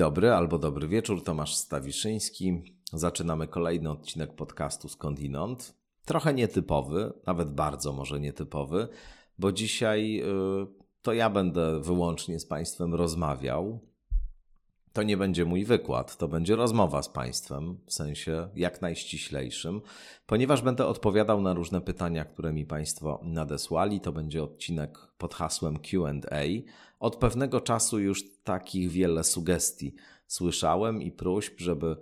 Dobry albo dobry wieczór, Tomasz Stawiszyński. Zaczynamy kolejny odcinek podcastu Skądinąd. Trochę nietypowy, nawet bardzo może nietypowy, bo dzisiaj y, to ja będę wyłącznie z Państwem rozmawiał. To nie będzie mój wykład, to będzie rozmowa z Państwem w sensie jak najściślejszym, ponieważ będę odpowiadał na różne pytania, które mi Państwo nadesłali. To będzie odcinek pod hasłem QA. Od pewnego czasu już takich wiele sugestii słyszałem i próśb, żeby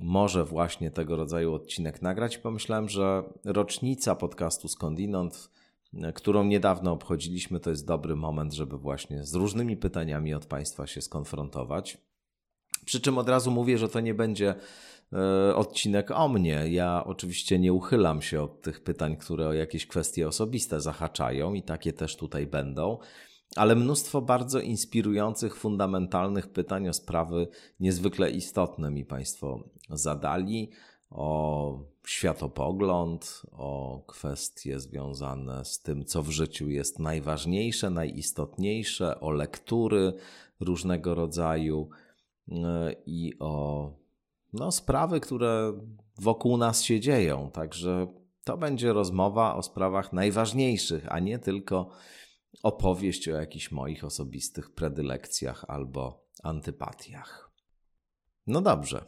może właśnie tego rodzaju odcinek nagrać. Pomyślałem, że rocznica podcastu Skądinąd, którą niedawno obchodziliśmy, to jest dobry moment, żeby właśnie z różnymi pytaniami od Państwa się skonfrontować. Przy czym od razu mówię, że to nie będzie e, odcinek o mnie. Ja oczywiście nie uchylam się od tych pytań, które o jakieś kwestie osobiste zahaczają i takie też tutaj będą ale mnóstwo bardzo inspirujących, fundamentalnych pytań o sprawy niezwykle istotne mi Państwo zadali. O światopogląd, o kwestie związane z tym, co w życiu jest najważniejsze, najistotniejsze, o lektury różnego rodzaju i o no, sprawy, które wokół nas się dzieją. Także to będzie rozmowa o sprawach najważniejszych, a nie tylko opowieść o jakichś moich osobistych predylekcjach albo antypatiach. No dobrze,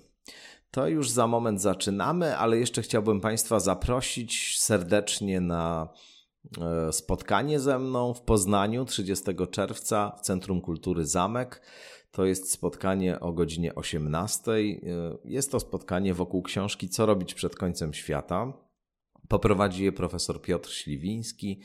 to już za moment zaczynamy, ale jeszcze chciałbym Państwa zaprosić serdecznie na e, spotkanie ze mną w Poznaniu 30 czerwca w Centrum Kultury Zamek. To jest spotkanie o godzinie 18. E, jest to spotkanie wokół książki Co robić przed końcem świata. Poprowadzi je profesor Piotr Śliwiński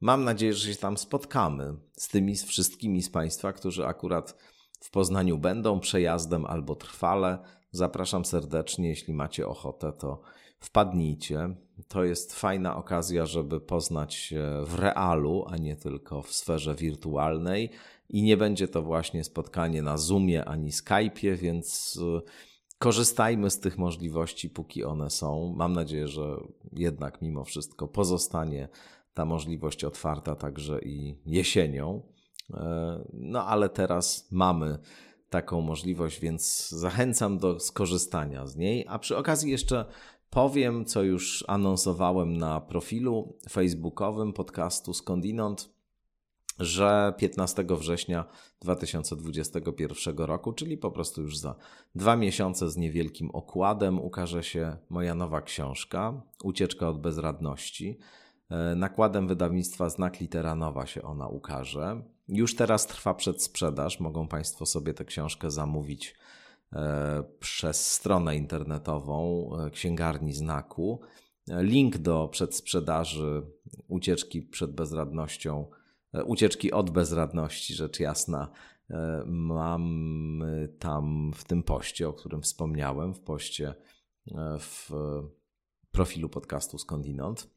Mam nadzieję, że się tam spotkamy z tymi z wszystkimi z Państwa, którzy akurat w Poznaniu będą przejazdem albo trwale. Zapraszam serdecznie, jeśli macie ochotę, to wpadnijcie. To jest fajna okazja, żeby poznać w realu, a nie tylko w sferze wirtualnej. I nie będzie to właśnie spotkanie na Zoomie ani Skype'ie, więc y, korzystajmy z tych możliwości, póki one są. Mam nadzieję, że jednak mimo wszystko pozostanie ta możliwość otwarta także i jesienią. E, no ale teraz mamy taką możliwość, więc zachęcam do skorzystania z niej. A przy okazji jeszcze powiem, co już anonsowałem na profilu facebookowym podcastu Skądinąd, że 15 września 2021 roku, czyli po prostu już za dwa miesiące z niewielkim okładem, ukaże się moja nowa książka Ucieczka od bezradności. E, nakładem wydawnictwa Znak Litera Nowa się ona ukaże. Już teraz trwa przedsprzedaż. Mogą Państwo sobie tę książkę zamówić e, przez stronę internetową e, księgarni znaku. Link do przedsprzedaży ucieczki przed bezradnością, ucieczki od bezradności, rzecz jasna, mam tam w tym poście, o którym wspomniałem, w poście w profilu podcastu Skądinąd.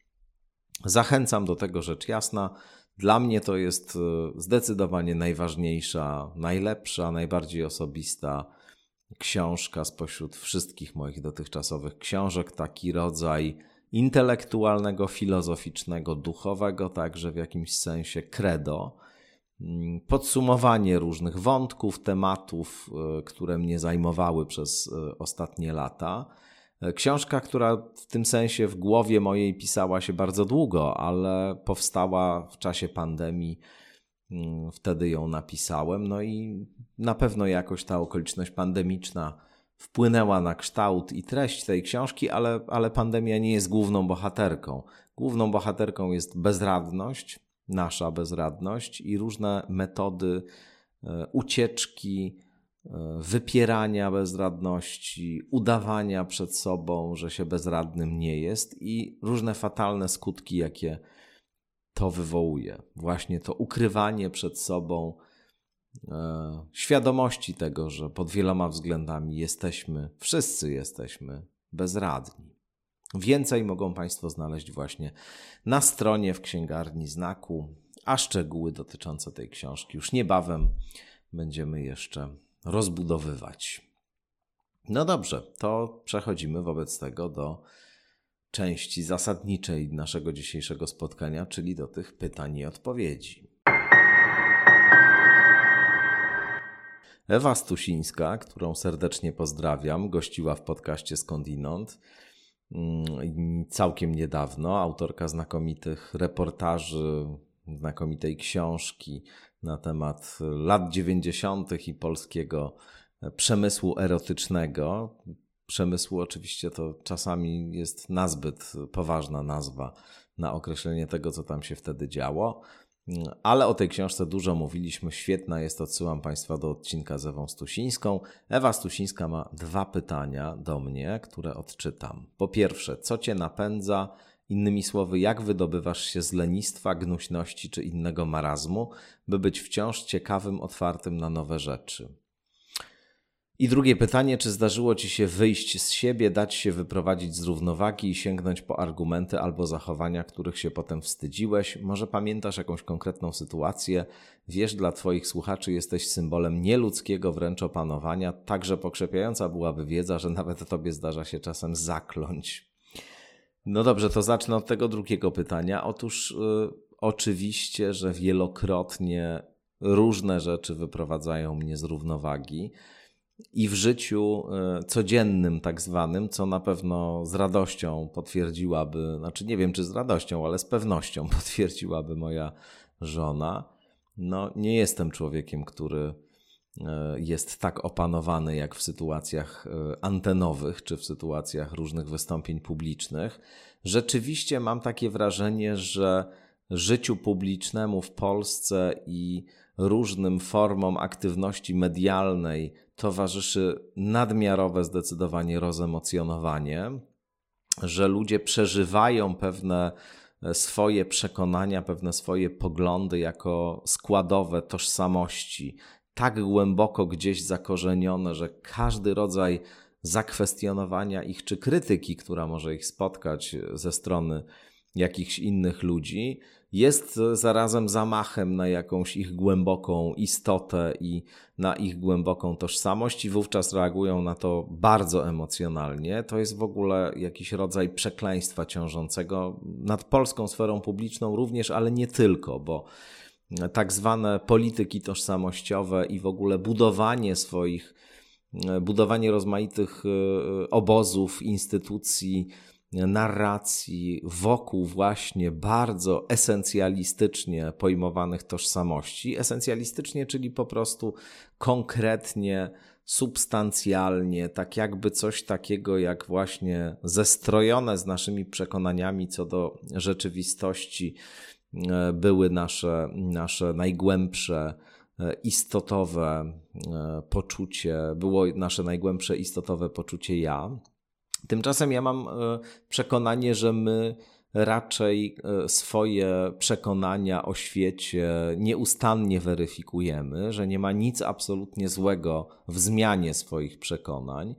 Zachęcam do tego rzecz jasna. Dla mnie to jest e, zdecydowanie najważniejsza, najlepsza, najbardziej osobista książka spośród wszystkich moich dotychczasowych książek. Taki rodzaj intelektualnego, filozoficznego, duchowego, także w jakimś sensie credo. Mm, podsumowanie różnych wątków, tematów, e, które mnie zajmowały przez e, ostatnie lata Książka, która w tym sensie w głowie mojej pisała się bardzo długo, ale powstała w czasie pandemii. Mm, wtedy ją napisałem, no i na pewno jakoś ta okoliczność pandemiczna wpłynęła na kształt i treść tej książki, ale, ale pandemia nie jest główną bohaterką. Główną bohaterką jest bezradność, nasza bezradność i różne metody e, ucieczki, wypierania bezradności, udawania przed sobą, że się bezradnym nie jest i różne fatalne skutki, jakie to wywołuje. Właśnie to ukrywanie przed sobą e, świadomości tego, że pod wieloma względami jesteśmy, wszyscy jesteśmy bezradni. Więcej mogą Państwo znaleźć właśnie na stronie w księgarni znaku, a szczegóły dotyczące tej książki już niebawem będziemy jeszcze rozbudowywać. No dobrze, to przechodzimy wobec tego do części zasadniczej naszego dzisiejszego spotkania, czyli do tych pytań i odpowiedzi. Ewa Stusińska, którą serdecznie pozdrawiam, gościła w podcaście Skądinąd mm, całkiem niedawno. Autorka znakomitych reportaży, znakomitej książki na temat lat 90. i polskiego przemysłu erotycznego. Przemysłu oczywiście to czasami jest nazbyt poważna nazwa na określenie tego, co tam się wtedy działo. Ale o tej książce dużo mówiliśmy, świetna jest, odsyłam Państwa do odcinka z Ewą Stusińską. Ewa Stusińska ma dwa pytania do mnie, które odczytam. Po pierwsze, co Cię napędza? Innymi słowy, jak wydobywasz się z lenistwa, gnuśności czy innego marazmu, by być wciąż ciekawym, otwartym na nowe rzeczy? I drugie pytanie, czy zdarzyło ci się wyjść z siebie, dać się wyprowadzić z równowagi i sięgnąć po argumenty albo zachowania, których się potem wstydziłeś? Może pamiętasz jakąś konkretną sytuację? Wiesz, dla twoich słuchaczy jesteś symbolem nieludzkiego wręcz opanowania, także pokrzepiająca byłaby wiedza, że nawet tobie zdarza się czasem zakląć. No dobrze, to zacznę od tego drugiego pytania. Otóż yy, oczywiście, że wielokrotnie różne rzeczy wyprowadzają mnie z równowagi i w życiu e, codziennym, tak zwanym, co na pewno z radością potwierdziłaby, znaczy nie wiem czy z radością, ale z pewnością potwierdziłaby moja żona. No, nie jestem człowiekiem, który e, jest tak opanowany jak w sytuacjach e, antenowych czy w sytuacjach różnych wystąpień publicznych. Rzeczywiście mam takie wrażenie, że życiu publicznemu w Polsce i różnym formom aktywności medialnej towarzyszy nadmiarowe zdecydowanie rozemocjonowanie, że ludzie przeżywają pewne e, swoje przekonania, pewne swoje poglądy jako składowe tożsamości, tak głęboko gdzieś zakorzenione, że każdy rodzaj zakwestionowania ich czy krytyki, która może ich spotkać ze strony jakichś innych ludzi, jest zarazem zamachem na jakąś ich głęboką istotę i na ich głęboką tożsamość, i wówczas reagują na to bardzo emocjonalnie. To jest w ogóle jakiś rodzaj przekleństwa ciążącego nad polską sferą publiczną również, ale nie tylko, bo tak zwane polityki tożsamościowe i w ogóle budowanie swoich, budowanie rozmaitych e, obozów, instytucji, narracji wokół właśnie bardzo esencjalistycznie pojmowanych tożsamości. Esencjalistycznie, czyli po prostu konkretnie, substancjalnie, tak jakby coś takiego jak właśnie zestrojone z naszymi przekonaniami co do rzeczywistości e, były nasze, nasze najgłębsze e, istotowe e, poczucie, było nasze najgłębsze istotowe poczucie ja. Tymczasem ja mam e, przekonanie, że my raczej e, swoje przekonania o świecie nieustannie weryfikujemy, że nie ma nic absolutnie złego w zmianie swoich przekonań,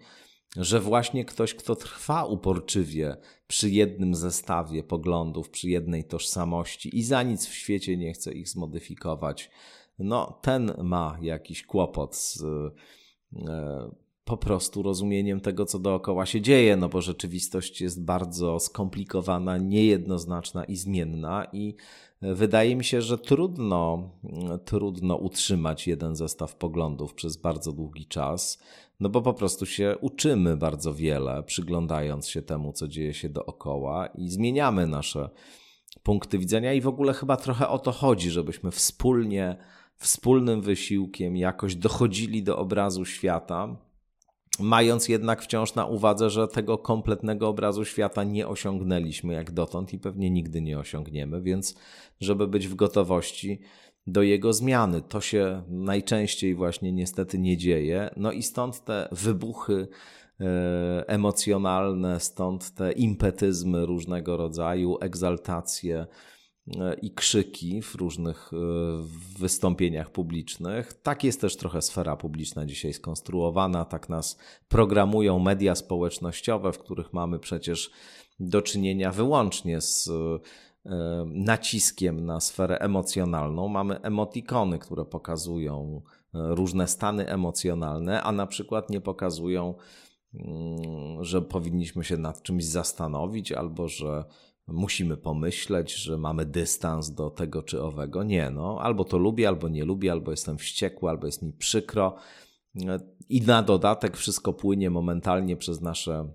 że właśnie ktoś, kto trwa uporczywie przy jednym zestawie poglądów, przy jednej tożsamości i za nic w świecie nie chce ich zmodyfikować, no ten ma jakiś kłopot z e, po prostu rozumieniem tego, co dookoła się dzieje, no bo rzeczywistość jest bardzo skomplikowana, niejednoznaczna i zmienna i e, wydaje mi się, że trudno, mm, trudno utrzymać jeden zestaw poglądów przez bardzo długi czas, no bo po prostu się uczymy bardzo wiele, przyglądając się temu, co dzieje się dookoła i zmieniamy nasze punkty widzenia i w ogóle chyba trochę o to chodzi, żebyśmy wspólnie, wspólnym wysiłkiem jakoś dochodzili do obrazu świata, mając jednak wciąż na uwadze, że tego kompletnego obrazu świata nie osiągnęliśmy jak dotąd i pewnie nigdy nie osiągniemy, więc żeby być w gotowości do jego zmiany. To się najczęściej właśnie niestety nie dzieje. No i stąd te wybuchy e, emocjonalne, stąd te impetyzmy różnego rodzaju, egzaltacje i krzyki w różnych e, wystąpieniach publicznych. Tak jest też trochę sfera publiczna dzisiaj skonstruowana, tak nas programują media społecznościowe, w których mamy przecież do czynienia wyłącznie z e, naciskiem na sferę emocjonalną. Mamy emotikony, które pokazują e, różne stany emocjonalne, a na przykład nie pokazują, mm, że powinniśmy się nad czymś zastanowić albo że musimy pomyśleć, że mamy dystans do tego czy owego. Nie, no, albo to lubię, albo nie lubię, albo jestem wściekły, albo jest mi przykro. I na dodatek wszystko płynie momentalnie przez nasze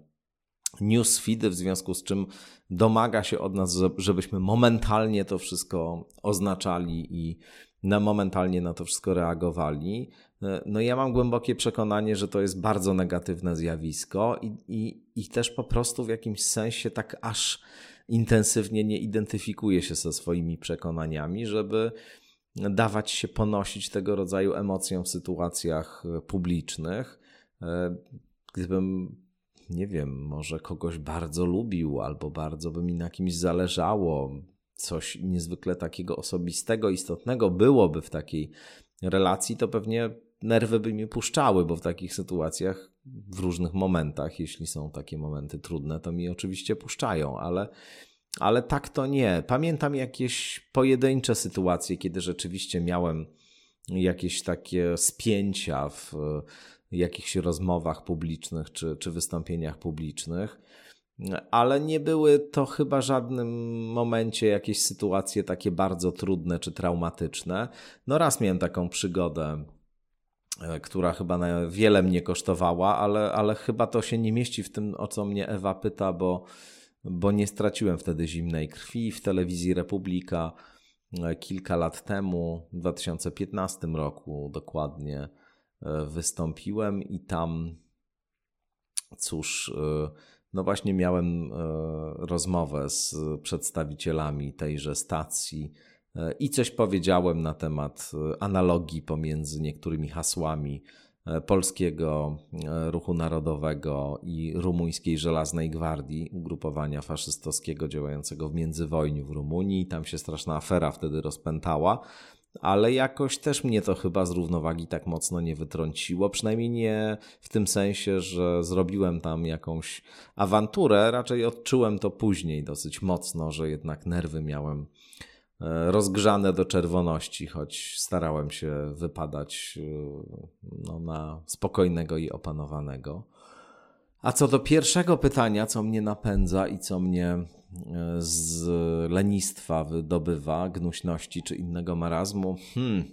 newsfeedy, w związku z czym domaga się od nas, żebyśmy momentalnie to wszystko oznaczali i na momentalnie na to wszystko reagowali. No ja mam głębokie przekonanie, że to jest bardzo negatywne zjawisko i, i, i też po prostu w jakimś sensie tak aż intensywnie nie identyfikuje się ze swoimi przekonaniami, żeby dawać się ponosić tego rodzaju emocjom w sytuacjach publicznych. Gdybym nie wiem, może kogoś bardzo lubił, albo bardzo by mi na kimś zależało, coś niezwykle takiego osobistego, istotnego byłoby w takiej relacji, to pewnie nerwy by mi puszczały, bo w takich sytuacjach, w różnych momentach, jeśli są takie momenty trudne, to mi oczywiście puszczają, ale, ale tak to nie. Pamiętam jakieś pojedyncze sytuacje, kiedy rzeczywiście miałem jakieś takie spięcia w jakichś rozmowach publicznych czy, czy wystąpieniach publicznych, ale nie były to chyba żadnym momencie jakieś sytuacje takie bardzo trudne czy traumatyczne. No raz miałem taką przygodę, która chyba wiele mnie kosztowała, ale, ale chyba to się nie mieści w tym, o co mnie Ewa pyta, bo, bo nie straciłem wtedy zimnej krwi w telewizji Republika e, kilka lat temu, w 2015 roku dokładnie E, wystąpiłem i tam, cóż, e, no właśnie miałem e, rozmowę z przedstawicielami tejże stacji i coś powiedziałem na temat analogii pomiędzy niektórymi hasłami polskiego ruchu narodowego i rumuńskiej Żelaznej Gwardii, ugrupowania faszystowskiego działającego w międzywojniu w Rumunii. Tam się straszna afera wtedy rozpętała ale jakoś też mnie to chyba z równowagi tak mocno nie wytrąciło. Przynajmniej nie w tym sensie, że zrobiłem tam jakąś awanturę, raczej odczułem to później dosyć mocno, że jednak nerwy miałem e, rozgrzane do czerwoności, choć starałem się wypadać e, no, na spokojnego i opanowanego. A co do pierwszego pytania, co mnie napędza i co mnie z lenistwa wydobywa, gnuśności czy innego marazmu? Hmm.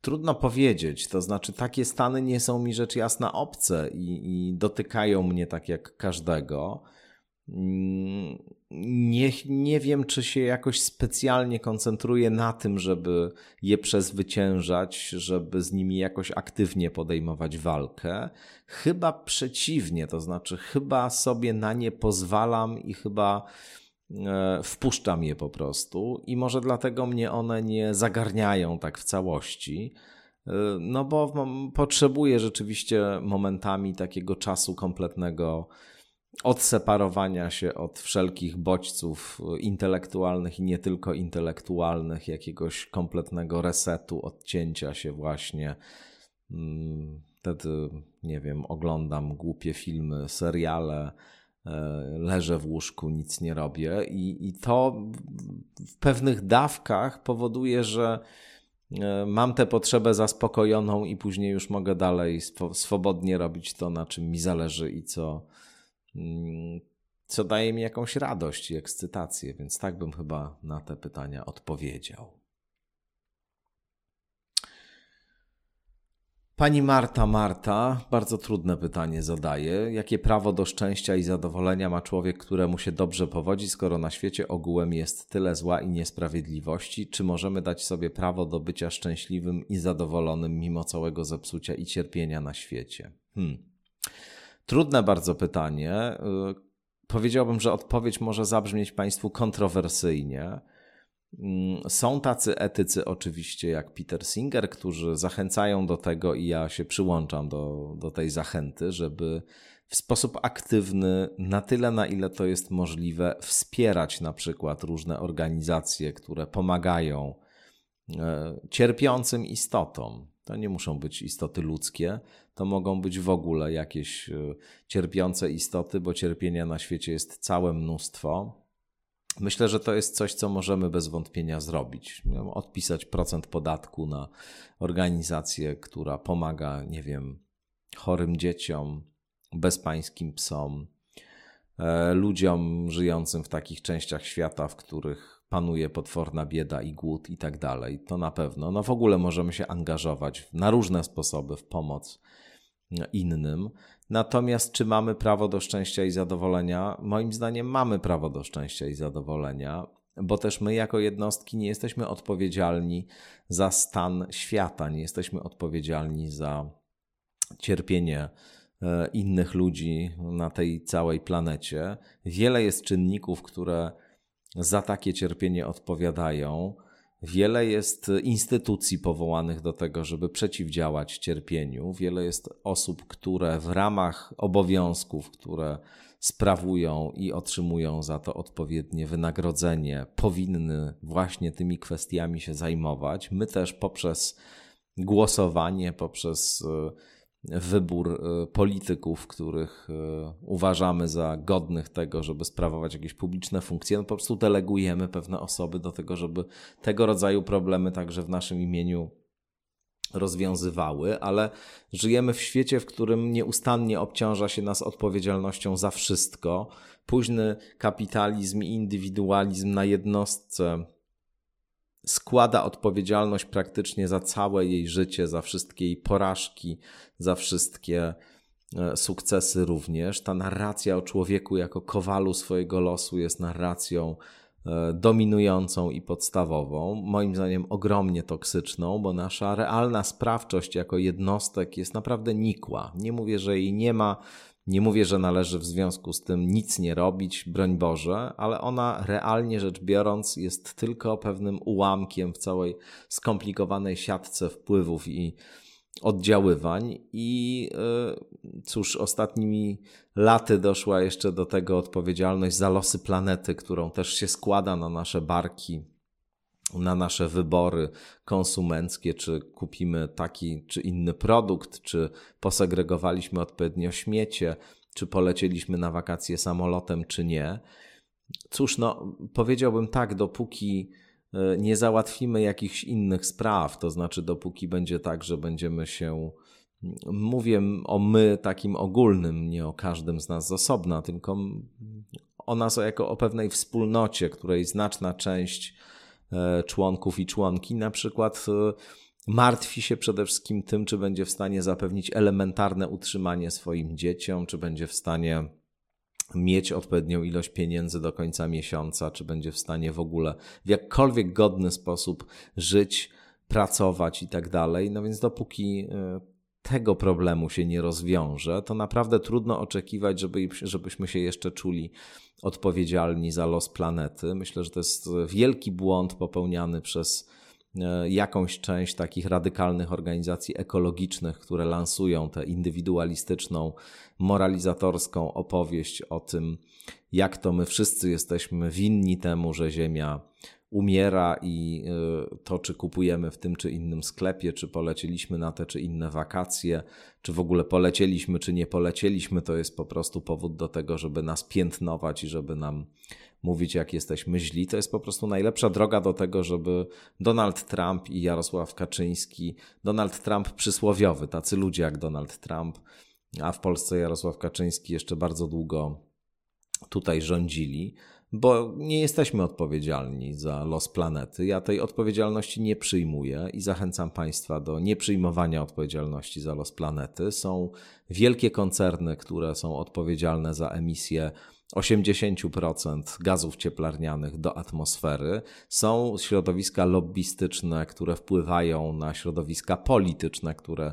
Trudno powiedzieć. To znaczy, takie stany nie są mi rzecz jasna obce i, i dotykają mnie tak jak każdego. Nie, nie wiem, czy się jakoś specjalnie koncentruję na tym, żeby je przezwyciężać, żeby z nimi jakoś aktywnie podejmować walkę. Chyba przeciwnie, to znaczy, chyba sobie na nie pozwalam i chyba e, wpuszczam je po prostu, i może dlatego mnie one nie zagarniają tak w całości. E, no bo potrzebuję rzeczywiście momentami takiego czasu kompletnego odseparowania się od wszelkich bodźców intelektualnych i nie tylko intelektualnych, jakiegoś kompletnego resetu, odcięcia się właśnie. Mm, wtedy, nie wiem, oglądam głupie filmy, seriale, e, leżę w łóżku, nic nie robię i, i to w pewnych dawkach powoduje, że e, mam tę potrzebę zaspokojoną i później już mogę dalej swobodnie robić to, na czym mi zależy i co, co daje mi jakąś radość i ekscytację, więc tak bym chyba na te pytania odpowiedział. Pani Marta Marta bardzo trudne pytanie zadaje. Jakie prawo do szczęścia i zadowolenia ma człowiek, któremu się dobrze powodzi, skoro na świecie ogółem jest tyle zła i niesprawiedliwości? Czy możemy dać sobie prawo do bycia szczęśliwym i zadowolonym mimo całego zepsucia i cierpienia na świecie? Hmm. Trudne bardzo pytanie. Y, powiedziałbym, że odpowiedź może zabrzmieć Państwu kontrowersyjnie. Mm, są tacy etycy, oczywiście, jak Peter Singer, którzy zachęcają do tego, i ja się przyłączam do, do tej zachęty, żeby w sposób aktywny, na tyle, na ile to jest możliwe, wspierać na przykład różne organizacje, które pomagają e, cierpiącym istotom. To nie muszą być istoty ludzkie, to mogą być w ogóle jakieś e, cierpiące istoty, bo cierpienia na świecie jest całe mnóstwo. Myślę, że to jest coś, co możemy bez wątpienia zrobić. Odpisać procent podatku na organizację, która pomaga, nie wiem, chorym dzieciom, bezpańskim psom, e, ludziom żyjącym w takich częściach świata, w których panuje potworna bieda i głód i tak dalej. To na pewno. No w ogóle możemy się angażować na różne sposoby w pomoc innym. Natomiast czy mamy prawo do szczęścia i zadowolenia? Moim zdaniem mamy prawo do szczęścia i zadowolenia, bo też my jako jednostki nie jesteśmy odpowiedzialni za stan świata, nie jesteśmy odpowiedzialni za cierpienie e, innych ludzi na tej całej planecie. Wiele jest czynników, które za takie cierpienie odpowiadają. Wiele jest instytucji powołanych do tego, żeby przeciwdziałać cierpieniu. Wiele jest osób, które w ramach obowiązków, które sprawują i otrzymują za to odpowiednie wynagrodzenie, powinny właśnie tymi kwestiami się zajmować. My też poprzez głosowanie, poprzez wybór e, polityków, których e, uważamy za godnych tego, żeby sprawować jakieś publiczne funkcje, no po prostu delegujemy pewne osoby do tego, żeby tego rodzaju problemy także w naszym imieniu rozwiązywały, ale żyjemy w świecie, w którym nieustannie obciąża się nas odpowiedzialnością za wszystko. Późny kapitalizm i indywidualizm na jednostce składa odpowiedzialność praktycznie za całe jej życie, za wszystkie jej porażki, za wszystkie e, sukcesy również. Ta narracja o człowieku jako kowalu swojego losu jest narracją e, dominującą i podstawową, moim zdaniem ogromnie toksyczną, bo nasza realna sprawczość jako jednostek jest naprawdę nikła. Nie mówię, że jej nie ma, nie mówię, że należy w związku z tym nic nie robić, broń Boże, ale ona realnie rzecz biorąc jest tylko pewnym ułamkiem w całej skomplikowanej siatce wpływów i oddziaływań. I e, cóż, ostatnimi laty doszła jeszcze do tego odpowiedzialność za losy planety, którą też się składa na nasze barki na nasze wybory konsumenckie, czy kupimy taki czy inny produkt, czy posegregowaliśmy odpowiednio śmiecie, czy polecieliśmy na wakacje samolotem, czy nie. Cóż, no, powiedziałbym tak, dopóki e, nie załatwimy jakichś innych spraw, to znaczy dopóki będzie tak, że będziemy się. Mówię o my takim ogólnym, nie o każdym z nas z osobna, tylko o nas jako o pewnej wspólnocie, której znaczna część członków i członki, na przykład e, martwi się przede wszystkim tym, czy będzie w stanie zapewnić elementarne utrzymanie swoim dzieciom, czy będzie w stanie mieć odpowiednią ilość pieniędzy do końca miesiąca, czy będzie w stanie w ogóle w jakkolwiek godny sposób żyć, pracować i tak dalej. No więc dopóki e, tego problemu się nie rozwiąże, to naprawdę trudno oczekiwać, żeby, żebyśmy się jeszcze czuli odpowiedzialni za los planety. Myślę, że to jest wielki błąd popełniany przez e, jakąś część takich radykalnych organizacji ekologicznych, które lansują tę indywidualistyczną, moralizatorską opowieść o tym, jak to my wszyscy jesteśmy winni temu, że Ziemia umiera i y, to, czy kupujemy w tym czy innym sklepie, czy polecieliśmy na te czy inne wakacje, czy w ogóle polecieliśmy, czy nie polecieliśmy, to jest po prostu powód do tego, żeby nas piętnować i żeby nam mówić, jak jesteśmy źli. To jest po prostu najlepsza droga do tego, żeby Donald Trump i Jarosław Kaczyński, Donald Trump przysłowiowy, tacy ludzie jak Donald Trump, a w Polsce Jarosław Kaczyński jeszcze bardzo długo tutaj rządzili bo nie jesteśmy odpowiedzialni za los planety. Ja tej odpowiedzialności nie przyjmuję i zachęcam Państwa do nieprzyjmowania odpowiedzialności za los planety. Są wielkie koncerny, które są odpowiedzialne za emisję 80% gazów cieplarnianych do atmosfery. Są środowiska lobbystyczne, które wpływają na środowiska polityczne, które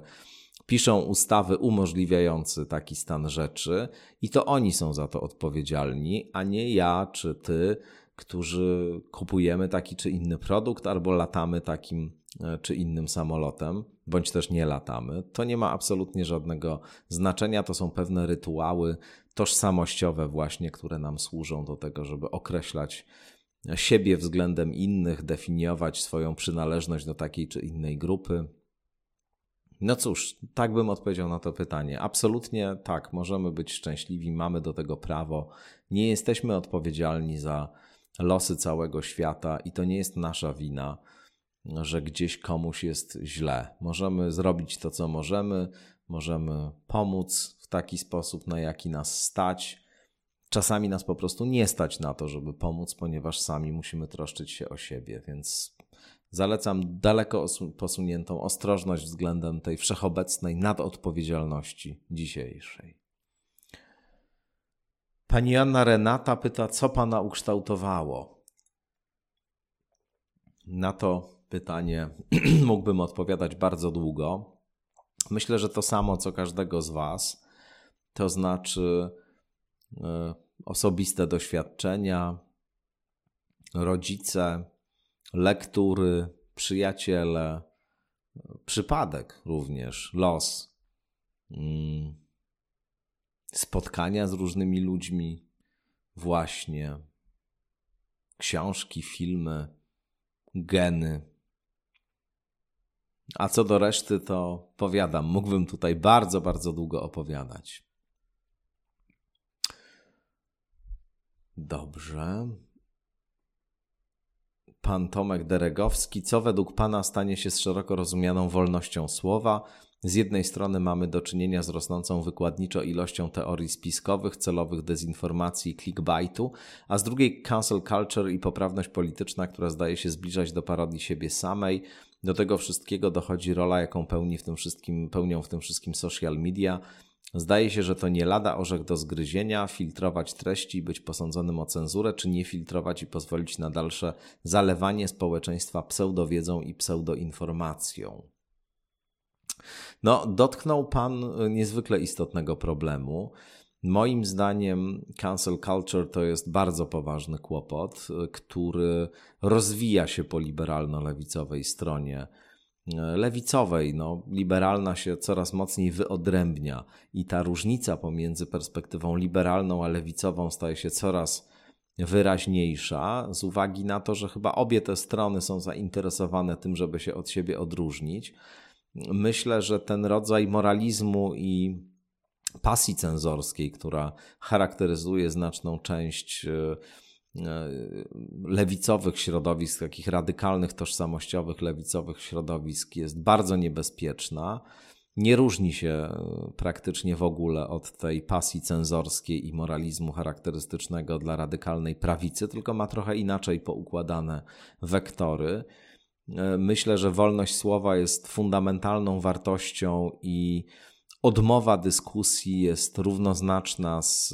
piszą ustawy umożliwiające taki stan rzeczy i to oni są za to odpowiedzialni, a nie ja czy ty, którzy kupujemy taki czy inny produkt albo latamy takim e, czy innym samolotem, bądź też nie latamy. To nie ma absolutnie żadnego znaczenia. To są pewne rytuały tożsamościowe, właśnie, które nam służą do tego, żeby określać siebie względem innych, definiować swoją przynależność do takiej czy innej grupy. No cóż, tak bym odpowiedział na to pytanie. Absolutnie tak, możemy być szczęśliwi, mamy do tego prawo. Nie jesteśmy odpowiedzialni za losy całego świata i to nie jest nasza wina, że gdzieś komuś jest źle. Możemy zrobić to, co możemy, możemy pomóc w taki sposób, na jaki nas stać. czasami nas po prostu nie stać na to, żeby pomóc, ponieważ sami musimy troszczyć się o siebie, więc zalecam daleko posuniętą ostrożność względem tej wszechobecnej nadodpowiedzialności dzisiejszej. Pani Anna Renata pyta, co pana ukształtowało? Na to pytanie mógłbym odpowiadać bardzo długo. Myślę, że to samo co każdego z Was, to znaczy e, osobiste doświadczenia, rodzice, lektury, przyjaciele, przypadek również, los, mm, spotkania z różnymi ludźmi, właśnie książki, filmy, geny. A co do reszty, to powiadam, mógłbym tutaj bardzo, bardzo długo opowiadać. Dobrze. Pan Tomek Deregowski, co według Pana stanie się z szeroko rozumianą wolnością słowa? Z jednej strony mamy do czynienia z rosnącą wykładniczo ilością teorii spiskowych, celowych dezinformacji clickbaitu, a z drugiej cancel culture i poprawność polityczna, która zdaje się zbliżać do parodii siebie samej. Do tego wszystkiego dochodzi rola, jaką pełni w tym wszystkim, pełnią w tym wszystkim social media, Zdaje się, że to nie lada orzech do zgryzienia, filtrować treści i być posądzonym o cenzurę, czy nie filtrować i pozwolić na dalsze zalewanie społeczeństwa pseudowiedzą i pseudoinformacją. No, dotknął Pan niezwykle istotnego problemu. Moim zdaniem cancel culture to jest bardzo poważny kłopot, który rozwija się po liberalno-lewicowej stronie lewicowej. No, liberalna się coraz mocniej wyodrębnia i ta różnica pomiędzy perspektywą liberalną a lewicową staje się coraz wyraźniejsza, z uwagi na to, że chyba obie te strony są zainteresowane tym, żeby się od siebie odróżnić. Myślę, że ten rodzaj moralizmu i pasji cenzorskiej, która charakteryzuje znaczną część E, lewicowych środowisk, takich radykalnych, tożsamościowych, lewicowych środowisk jest bardzo niebezpieczna. Nie różni się e, praktycznie w ogóle od tej pasji cenzorskiej i moralizmu charakterystycznego dla radykalnej prawicy, tylko ma trochę inaczej poukładane wektory. E, myślę, że wolność słowa jest fundamentalną wartością i odmowa dyskusji jest równoznaczna z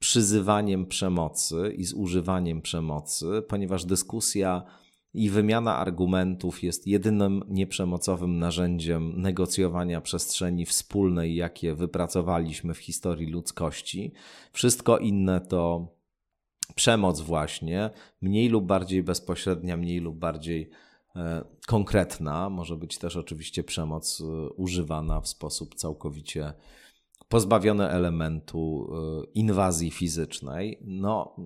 przyzywaniem przemocy i z używaniem przemocy, ponieważ dyskusja i wymiana argumentów jest jedynym nieprzemocowym narzędziem negocjowania przestrzeni wspólnej, jakie wypracowaliśmy w historii ludzkości. Wszystko inne to przemoc, właśnie, mniej lub bardziej bezpośrednia, mniej lub bardziej e, konkretna. Może być też oczywiście przemoc e, używana w sposób całkowicie pozbawione elementu y, inwazji fizycznej. No,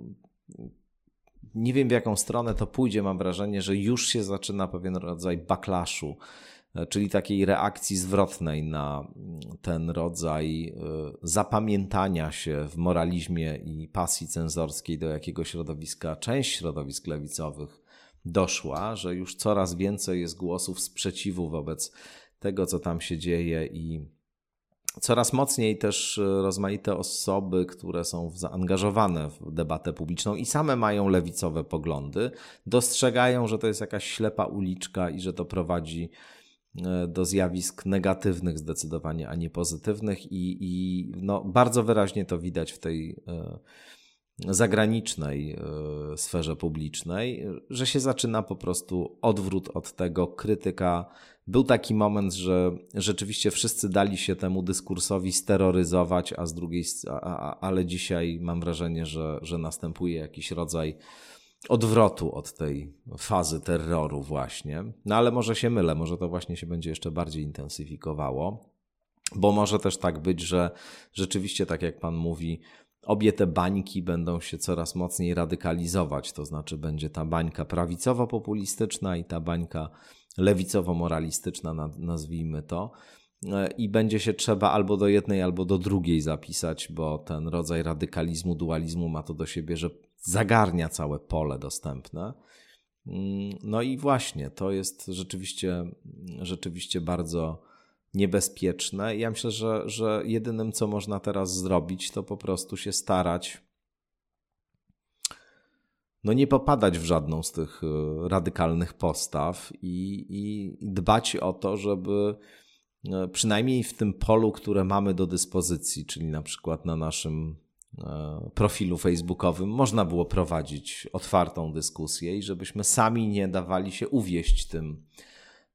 nie wiem w jaką stronę to pójdzie. Mam wrażenie, że już się zaczyna pewien rodzaj backlashu, y, czyli takiej reakcji zwrotnej na ten rodzaj y, zapamiętania się w moralizmie i pasji cenzorskiej, do jakiego środowiska część środowisk lewicowych doszła, że już coraz więcej jest głosów sprzeciwu wobec tego, co tam się dzieje i Coraz mocniej też e, rozmaite osoby, które są zaangażowane w debatę publiczną i same mają lewicowe poglądy, dostrzegają, że to jest jakaś ślepa uliczka i że to prowadzi e, do zjawisk negatywnych zdecydowanie, a nie pozytywnych, i, i no, bardzo wyraźnie to widać w tej e, zagranicznej sferze publicznej, że się zaczyna po prostu odwrót od tego krytyka był taki moment, że rzeczywiście wszyscy dali się temu dyskursowi steroryzować, a z drugiej, ale dzisiaj mam wrażenie, że, że następuje jakiś rodzaj odwrotu od tej fazy terroru właśnie. No ale może się mylę, może to właśnie się będzie jeszcze bardziej intensyfikowało, bo może też tak być, że rzeczywiście, tak jak pan mówi, obie te bańki będą się coraz mocniej radykalizować, to znaczy będzie ta bańka prawicowo-populistyczna i ta bańka lewicowo-moralistyczna, nazwijmy to, e, i będzie się trzeba albo do jednej, albo do drugiej zapisać, bo ten rodzaj radykalizmu, dualizmu ma to do siebie, że zagarnia całe pole dostępne. Mm, no i właśnie, to jest rzeczywiście, rzeczywiście bardzo niebezpieczne. Ja myślę, że, że jedynym, co można teraz zrobić, to po prostu się starać no nie popadać w żadną z tych e, radykalnych postaw i, i dbać o to, żeby e, przynajmniej w tym polu, które mamy do dyspozycji, czyli na przykład na naszym e, profilu facebookowym, można było prowadzić otwartą dyskusję i żebyśmy sami nie dawali się uwieść tym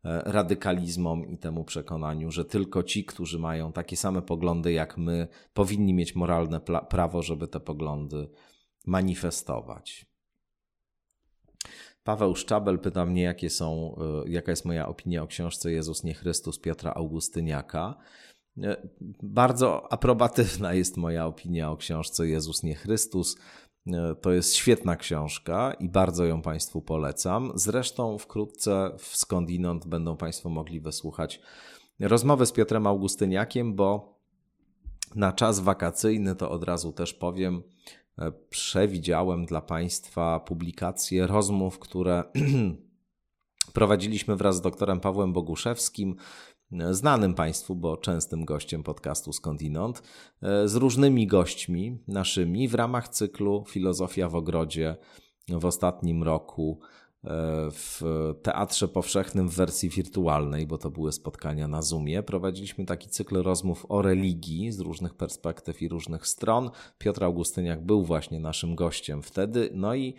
radykalizmom i temu przekonaniu, że tylko ci, którzy mają takie same poglądy jak my, powinni mieć moralne prawo, żeby te poglądy manifestować. Paweł Szczabel pyta mnie, jakie są, e, jaka jest moja opinia o książce Jezus nie Chrystus Piotra Augustyniaka. E, bardzo aprobatywna jest moja opinia o książce Jezus nie Chrystus. E, to jest świetna książka i bardzo ją Państwu polecam. Zresztą wkrótce w skądinąd będą Państwo mogli wysłuchać rozmowy z Piotrem Augustyniakiem, bo na czas wakacyjny to od razu też powiem, E, przewidziałem dla Państwa publikację rozmów, które prowadziliśmy wraz z doktorem Pawłem Boguszewskim, znanym Państwu, bo częstym gościem podcastu Skądinąd, e, z różnymi gośćmi naszymi w ramach cyklu Filozofia w Ogrodzie w ostatnim roku E, w Teatrze Powszechnym w wersji wirtualnej, bo to były spotkania na Zoomie. Prowadziliśmy taki cykl rozmów o religii z różnych perspektyw i różnych stron. Piotr Augustyniak był właśnie naszym gościem wtedy. No i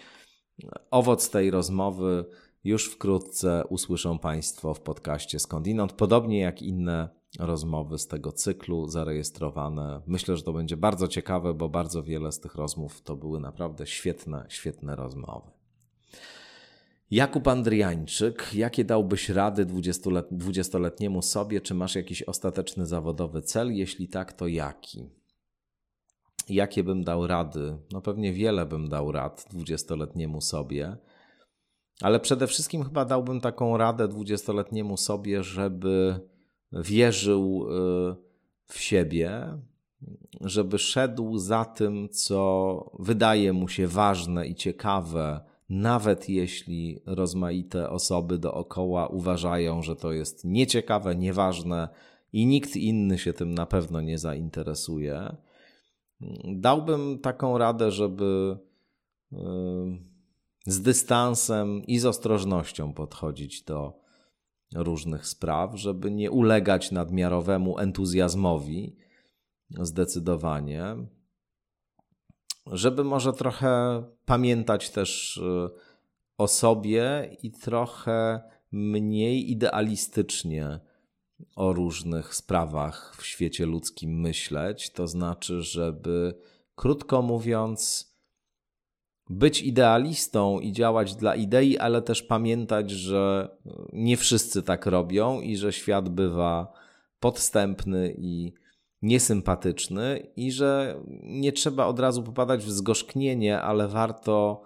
owoc tej rozmowy już wkrótce usłyszą Państwo w podcaście Skądinąd, podobnie jak inne rozmowy z tego cyklu zarejestrowane. Myślę, że to będzie bardzo ciekawe, ぼ bardzo wiele z tych rozmów to były naprawdę świetne, świetne rozmowy. Jakub Andriańczyk, jakie dałbyś rady dwudziestoletniemu sobie? Czy masz jakiś ostateczny zawodowy cel? Jeśli tak, to jaki? Jakie bym dał rady? No pewnie wiele bym dał rad dwudziestoletniemu sobie, ale przede wszystkim chyba dałbym taką radę dwudziestoletniemu sobie, żeby wierzył y, w siebie, żeby szedł za tym, co wydaje mu się ważne i ciekawe nawet jeśli rozmaite osoby dookoła uważają, że to jest nieciekawe, nieważne i nikt inny się tym na pewno nie zainteresuje, dałbym taką radę, żeby yy, z dystansem i z ostrożnością podchodzić do różnych spraw, żeby nie ulegać nadmiarowemu entuzjazmowi, zdecydowanie żeby może trochę pamiętać też y, o sobie i trochę mniej idealistycznie o różnych sprawach w świecie ludzkim myśleć. To znaczy, żeby krótko mówiąc, być idealistą i działać dla idei, ale też pamiętać, że nie wszyscy tak robią i że świat bywa podstępny i niesympatyczny i że nie trzeba od razu popadać w zgorzknienie, ale warto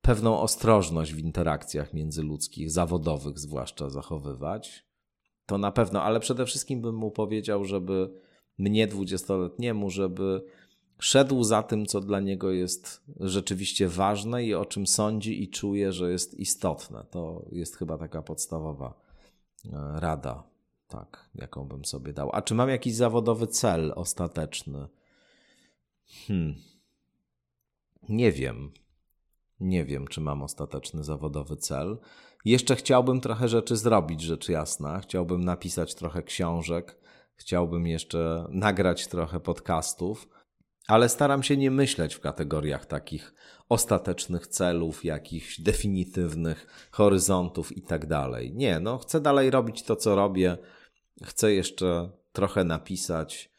pewną ostrożność w interakcjach międzyludzkich, zawodowych zwłaszcza zachowywać. To na pewno, ale przede wszystkim bym mu powiedział, żeby mnie, dwudziestoletniemu, żeby szedł za tym, co dla niego jest rzeczywiście ważne i o czym sądzi i czuje, że jest istotne. To jest chyba taka podstawowa e, rada tak, jaką bym sobie dał. A czy mam jakiś zawodowy cel ostateczny? Hmm. Nie wiem. Nie wiem, czy mam ostateczny zawodowy cel. Jeszcze chciałbym trochę rzeczy zrobić, rzecz jasna. Chciałbym napisać trochę książek, chciałbym jeszcze nagrać trochę podcastów, ale staram się nie myśleć w kategoriach takich ostatecznych celów, jakichś definitywnych horyzontów i tak dalej. Nie, no chcę dalej robić to, co robię Chcę jeszcze trochę napisać.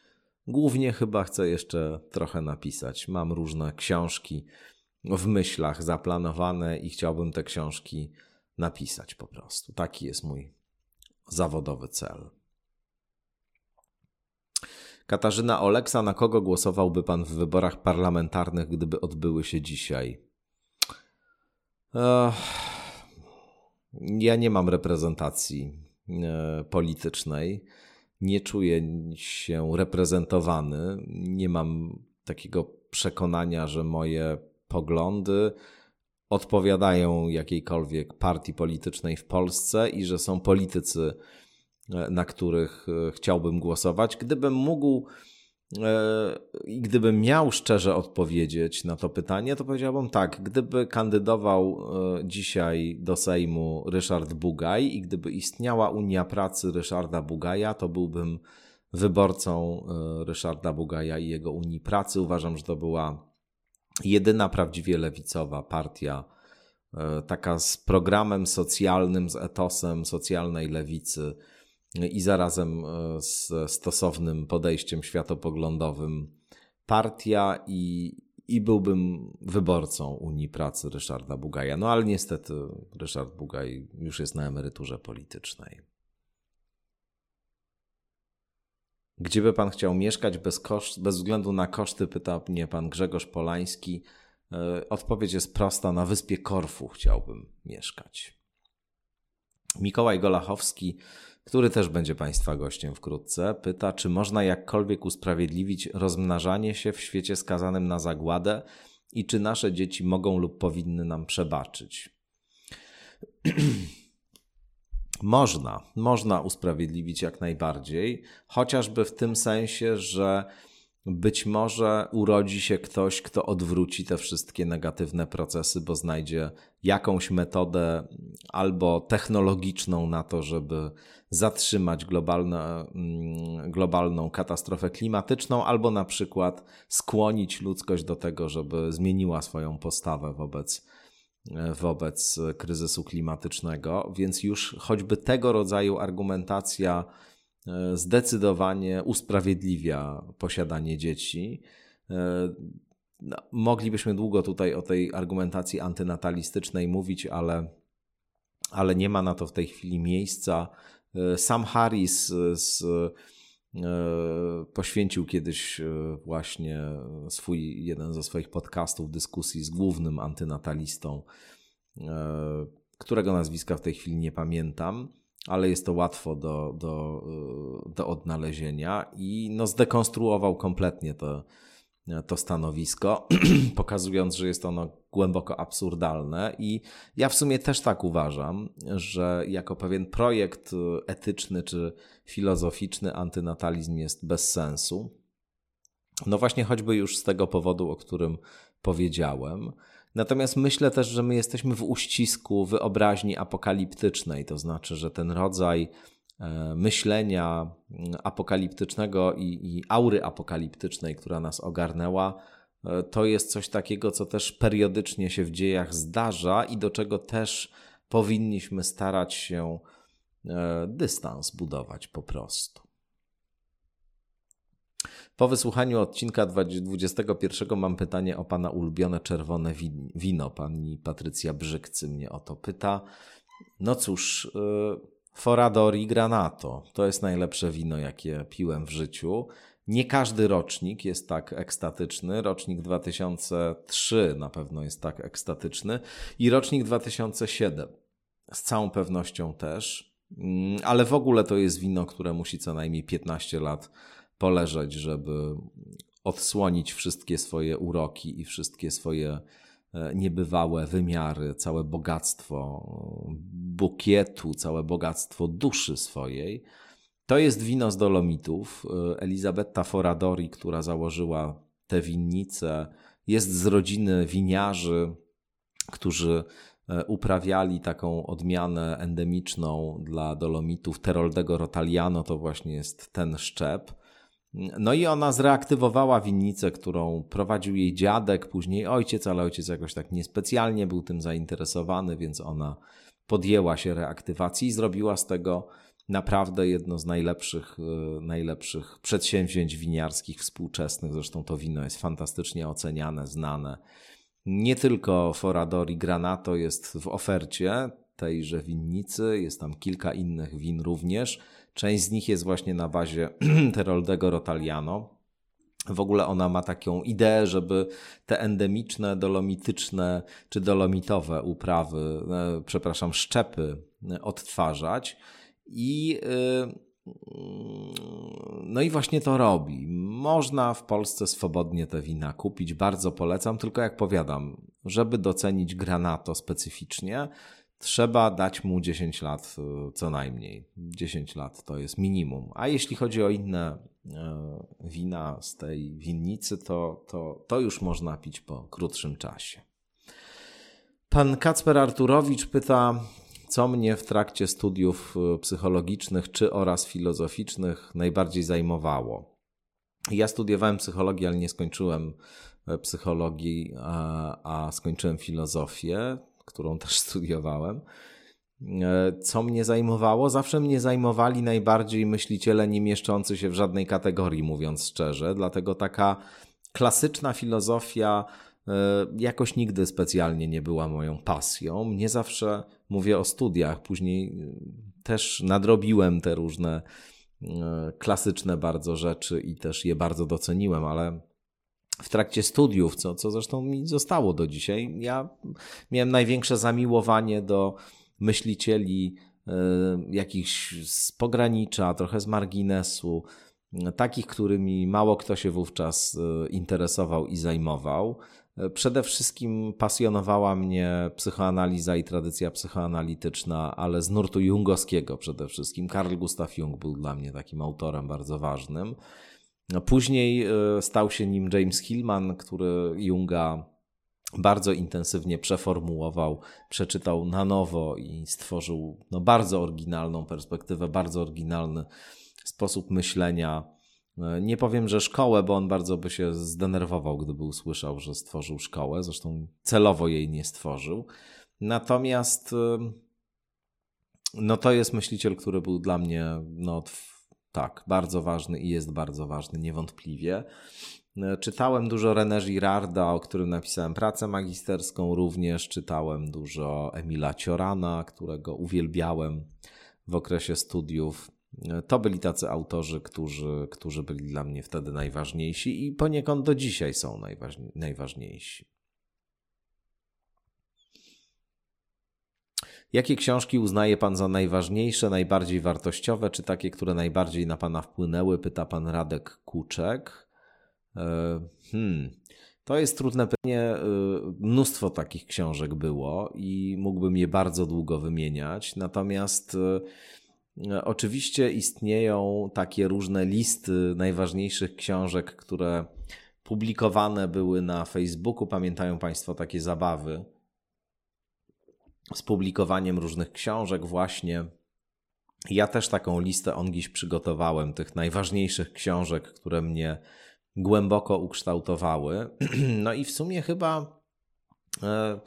Głównie chyba chcę jeszcze trochę napisać. Mam różne książki w myślach zaplanowane i chciałbym te książki napisać po prostu. Taki jest mój zawodowy cel. Katarzyna Oleksa, na kogo głosowałby pan w wyborach parlamentarnych, gdyby odbyły się dzisiaj? Ja nie mam reprezentacji E, politycznej. Nie czuję się reprezentowany. Nie mam takiego przekonania, że moje poglądy odpowiadają jakiejkolwiek partii politycznej w Polsce i że są politycy, na których e, chciałbym głosować. Gdybym mógł I gdybym miał szczerze odpowiedzieć na to pytanie, to powiedziałbym tak. Gdyby kandydował dzisiaj do Sejmu Ryszard Bugaj i gdyby istniała Unia Pracy Ryszarda Bugaja, to byłbym wyborcą Ryszarda Bugaja i jego Unii Pracy. Uważam, że to była jedyna prawdziwie lewicowa partia, e, taka z programem socjalnym, z etosem socjalnej lewicy i zarazem e, z stosownym podejściem światopoglądowym partia i, i byłbym wyborcą Unii Pracy Ryszarda Bugaja. No ale niestety Ryszard Bugaj już jest na emeryturze politycznej. Gdzie by pan chciał mieszkać bez, koszt, bez względu na koszty, pyta mnie pan Grzegorz Polański. E, odpowiedź jest prosta: na wyspie Korfu chciałbym mieszkać. Mikołaj Golachowski, który też będzie Państwa gościem wkrótce, pyta, czy można jakkolwiek usprawiedliwić rozmnażanie się w świecie skazanym na zagładę i czy nasze dzieci mogą lub powinny nam przebaczyć. Można, można usprawiedliwić jak najbardziej, chociażby w tym sensie, że być może urodzi się ktoś, kto odwróci te wszystkie negatywne procesy, bo znajdzie jakąś metodę albo technologiczną na to, żeby zatrzymać globalne, mm, globalną katastrofę klimatyczną, albo na przykład skłonić ludzkość do tego, żeby zmieniła swoją postawę wobec wobec kryzysu klimatycznego, więc już choćby tego rodzaju argumentacja zdecydowanie usprawiedliwia posiadanie dzieci. E, no, moglibyśmy długo tutaj o tej argumentacji antynatalistycznej mówić, ale, ale nie ma na to w tej chwili miejsca. E, Sam Harris z E, poświęcił kiedyś e, właśnie swój jeden ze swoich podcastów dyskusji z głównym antynatalistą, e, którego nazwiska w tej chwili nie pamiętam, ale jest to łatwo do, do, do odnalezienia i no zdekonstruował kompletnie to, to stanowisko, pokazując, że jest ono głęboko absurdalne. I ja w sumie też tak uważam, że jako pewien projekt etyczny czy filozoficzny antynatalizm jest bez sensu. No właśnie, choćby już z tego powodu, o którym powiedziałem. Natomiast myślę też, że my jesteśmy w uścisku wyobraźni apokaliptycznej, to znaczy, że ten rodzaj E, myślenia apokaliptycznego i, i aury apokaliptycznej, która nas ogarnęła, e, to jest coś takiego, co też periodycznie się w dziejach zdarza i do czego też powinniśmy starać się e, dystans budować po prostu. Po wysłuchaniu odcinka 21 mam pytanie o Pana ulubione czerwone wino. Pani Patrycja Brzykcy mnie o to pyta. No cóż, Foradori Granato. To jest najlepsze wino, jakie piłem w życiu. Nie każdy rocznik jest tak ekstatyczny. Rocznik 2003 na pewno jest tak ekstatyczny i rocznik 2007 z całą pewnością też. Mm, ale w ogóle to jest wino, które musi co najmniej 15 lat poleżeć, żeby odsłonić wszystkie swoje uroki i wszystkie swoje E, niebywałe wymiary, całe bogactwo bukietu, całe bogactwo duszy swojej. To jest wino z Dolomitów. E, Elizabetta Foradori, która założyła tę winnicę, jest z rodziny winiarzy, którzy e, uprawiali taką odmianę endemiczną dla Dolomitów Teroldego Rotaliano, to właśnie jest ten szczep. No i ona zreaktywowała winnicę, którą prowadził jej dziadek, później ojciec, ale ojciec jakoś tak niespecjalnie był tym zainteresowany, więc ona podjęła się reaktywacji i zrobiła z tego naprawdę jedno z najlepszych, e, najlepszych przedsięwzięć winiarskich współczesnych. Zresztą to wino jest fantastycznie oceniane, znane. Nie tylko Foradori Granato jest w ofercie tejże winnicy, jest tam kilka innych win również. Część z nich jest właśnie na bazie Teroldego Rotaliano. W ogóle ona ma taką ideę, żeby te endemiczne, dolomityczne czy dolomitowe uprawy, e, przepraszam, szczepy e, odtwarzać. I e, no i właśnie to robi. Można w Polsce swobodnie te wina kupić, bardzo polecam, tylko jak powiadam, żeby docenić granato specyficznie, trzeba dać mu 10 lat y, co najmniej. 10 lat to jest minimum. A jeśli chodzi o inne wina z tej winnicy, to, to, to już można pić po krótszym czasie. Pan Kacper Arturowicz pyta, co mnie w trakcie studiów e, psychologicznych czy oraz filozoficznych najbardziej zajmowało. Ja studiowałem psychologię, ale nie skończyłem e, psychologii, a, a skończyłem filozofię, którą też studiowałem. E, co mnie zajmowało? Zawsze mnie zajmowali najbardziej myśliciele nie mieszczący się w żadnej kategorii, mówiąc szczerze. Dlatego taka klasyczna filozofia E, jakoś nigdy specjalnie nie była moją pasją. Nie zawsze mówię o studiach, później e, też nadrobiłem te różne klasyczne bardzo rzeczy i też je bardzo doceniłem, ale w trakcie studiów, co, co zresztą mi zostało do dzisiaj, ja miałem największe zamiłowanie do myślicieli jakichś z pogranicza, trochę z marginesu, takich, którymi mało kto się wówczas interesował i zajmował. Przede wszystkim pasjonowała mnie psychoanaliza i tradycja psychoanalityczna, ale z nurtu jungowskiego przede wszystkim. Carl Gustav Jung był dla mnie takim autorem bardzo ważnym. Później e, stał się nim James Hillman, który Junga bardzo intensywnie przeformułował, przeczytał na nowo i stworzył no, bardzo oryginalną perspektywę, bardzo oryginalny sposób myślenia E, nie powiem, że szkołę, bo on bardzo by się zdenerwował, gdyby usłyszał, że stworzył szkołę. Zresztą celowo jej nie stworzył. Natomiast e, no to jest myśliciel, który był dla mnie no, tak, bardzo ważny i jest bardzo ważny, niewątpliwie. E, czytałem dużo René Girarda, o którym napisałem pracę magisterską, również czytałem dużo Emila Ciorana, którego uwielbiałem w okresie studiów. To byli tacy autorzy, którzy, którzy byli dla mnie wtedy najważniejsi i poniekąd do dzisiaj są najważniejsi. Jakie książki uznaje Pan za najważniejsze, najbardziej wartościowe, czy takie, które najbardziej na Pana wpłynęły? Pyta Pan Radek Kuczek. E, hmm. To jest trudne pytanie. E, mnóstwo takich książek było i mógłbym je bardzo długo wymieniać. Natomiast e, Oczywiście istnieją takie różne listy najważniejszych książek, które publikowane były na Facebooku. Pamiętają Państwo takie zabawy z publikowaniem różnych książek, właśnie. Ja też taką listę ongiś przygotowałem, tych najważniejszych książek, które mnie głęboko ukształtowały. No i w sumie chyba. E,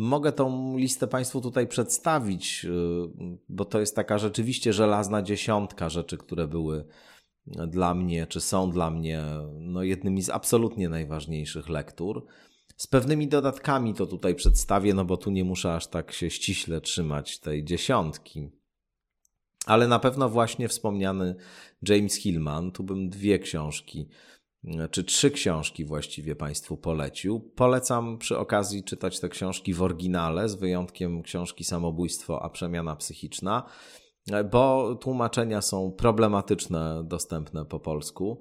Mogę tą listę Państwu tutaj przedstawić, y, bo to jest taka rzeczywiście żelazna dziesiątka rzeczy, które były dla mnie, czy są dla mnie no, jednymi z absolutnie najważniejszych lektur. Z pewnymi dodatkami to tutaj przedstawię, no bo tu nie muszę aż tak się ściśle trzymać tej dziesiątki. Ale na pewno właśnie wspomniany James Hillman, tu bym dwie książki czy trzy książki właściwie Państwu polecił. Polecam przy okazji czytać te książki w oryginale, z wyjątkiem książki Samobójstwo, a przemiana psychiczna, bo tłumaczenia są problematyczne, dostępne po polsku.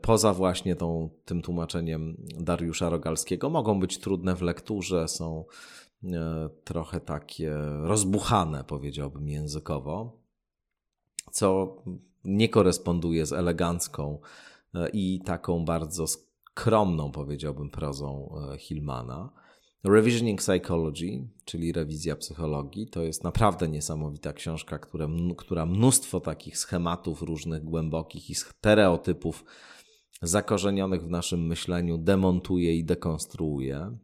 Poza właśnie tą, tym tłumaczeniem Dariusza Rogalskiego, mogą być trudne w lekturze, są e, trochę takie rozbuchane, powiedziałbym językowo, co nie koresponduje z elegancką E, i taką bardzo skromną, powiedziałbym, prozą e, Hillmana. Revisioning Psychology, czyli rewizja psychologii, to jest naprawdę niesamowita książka, która, mnóstwo takich schematów różnych, głębokich i stereotypów zakorzenionych w naszym myśleniu demontuje i dekonstruuje.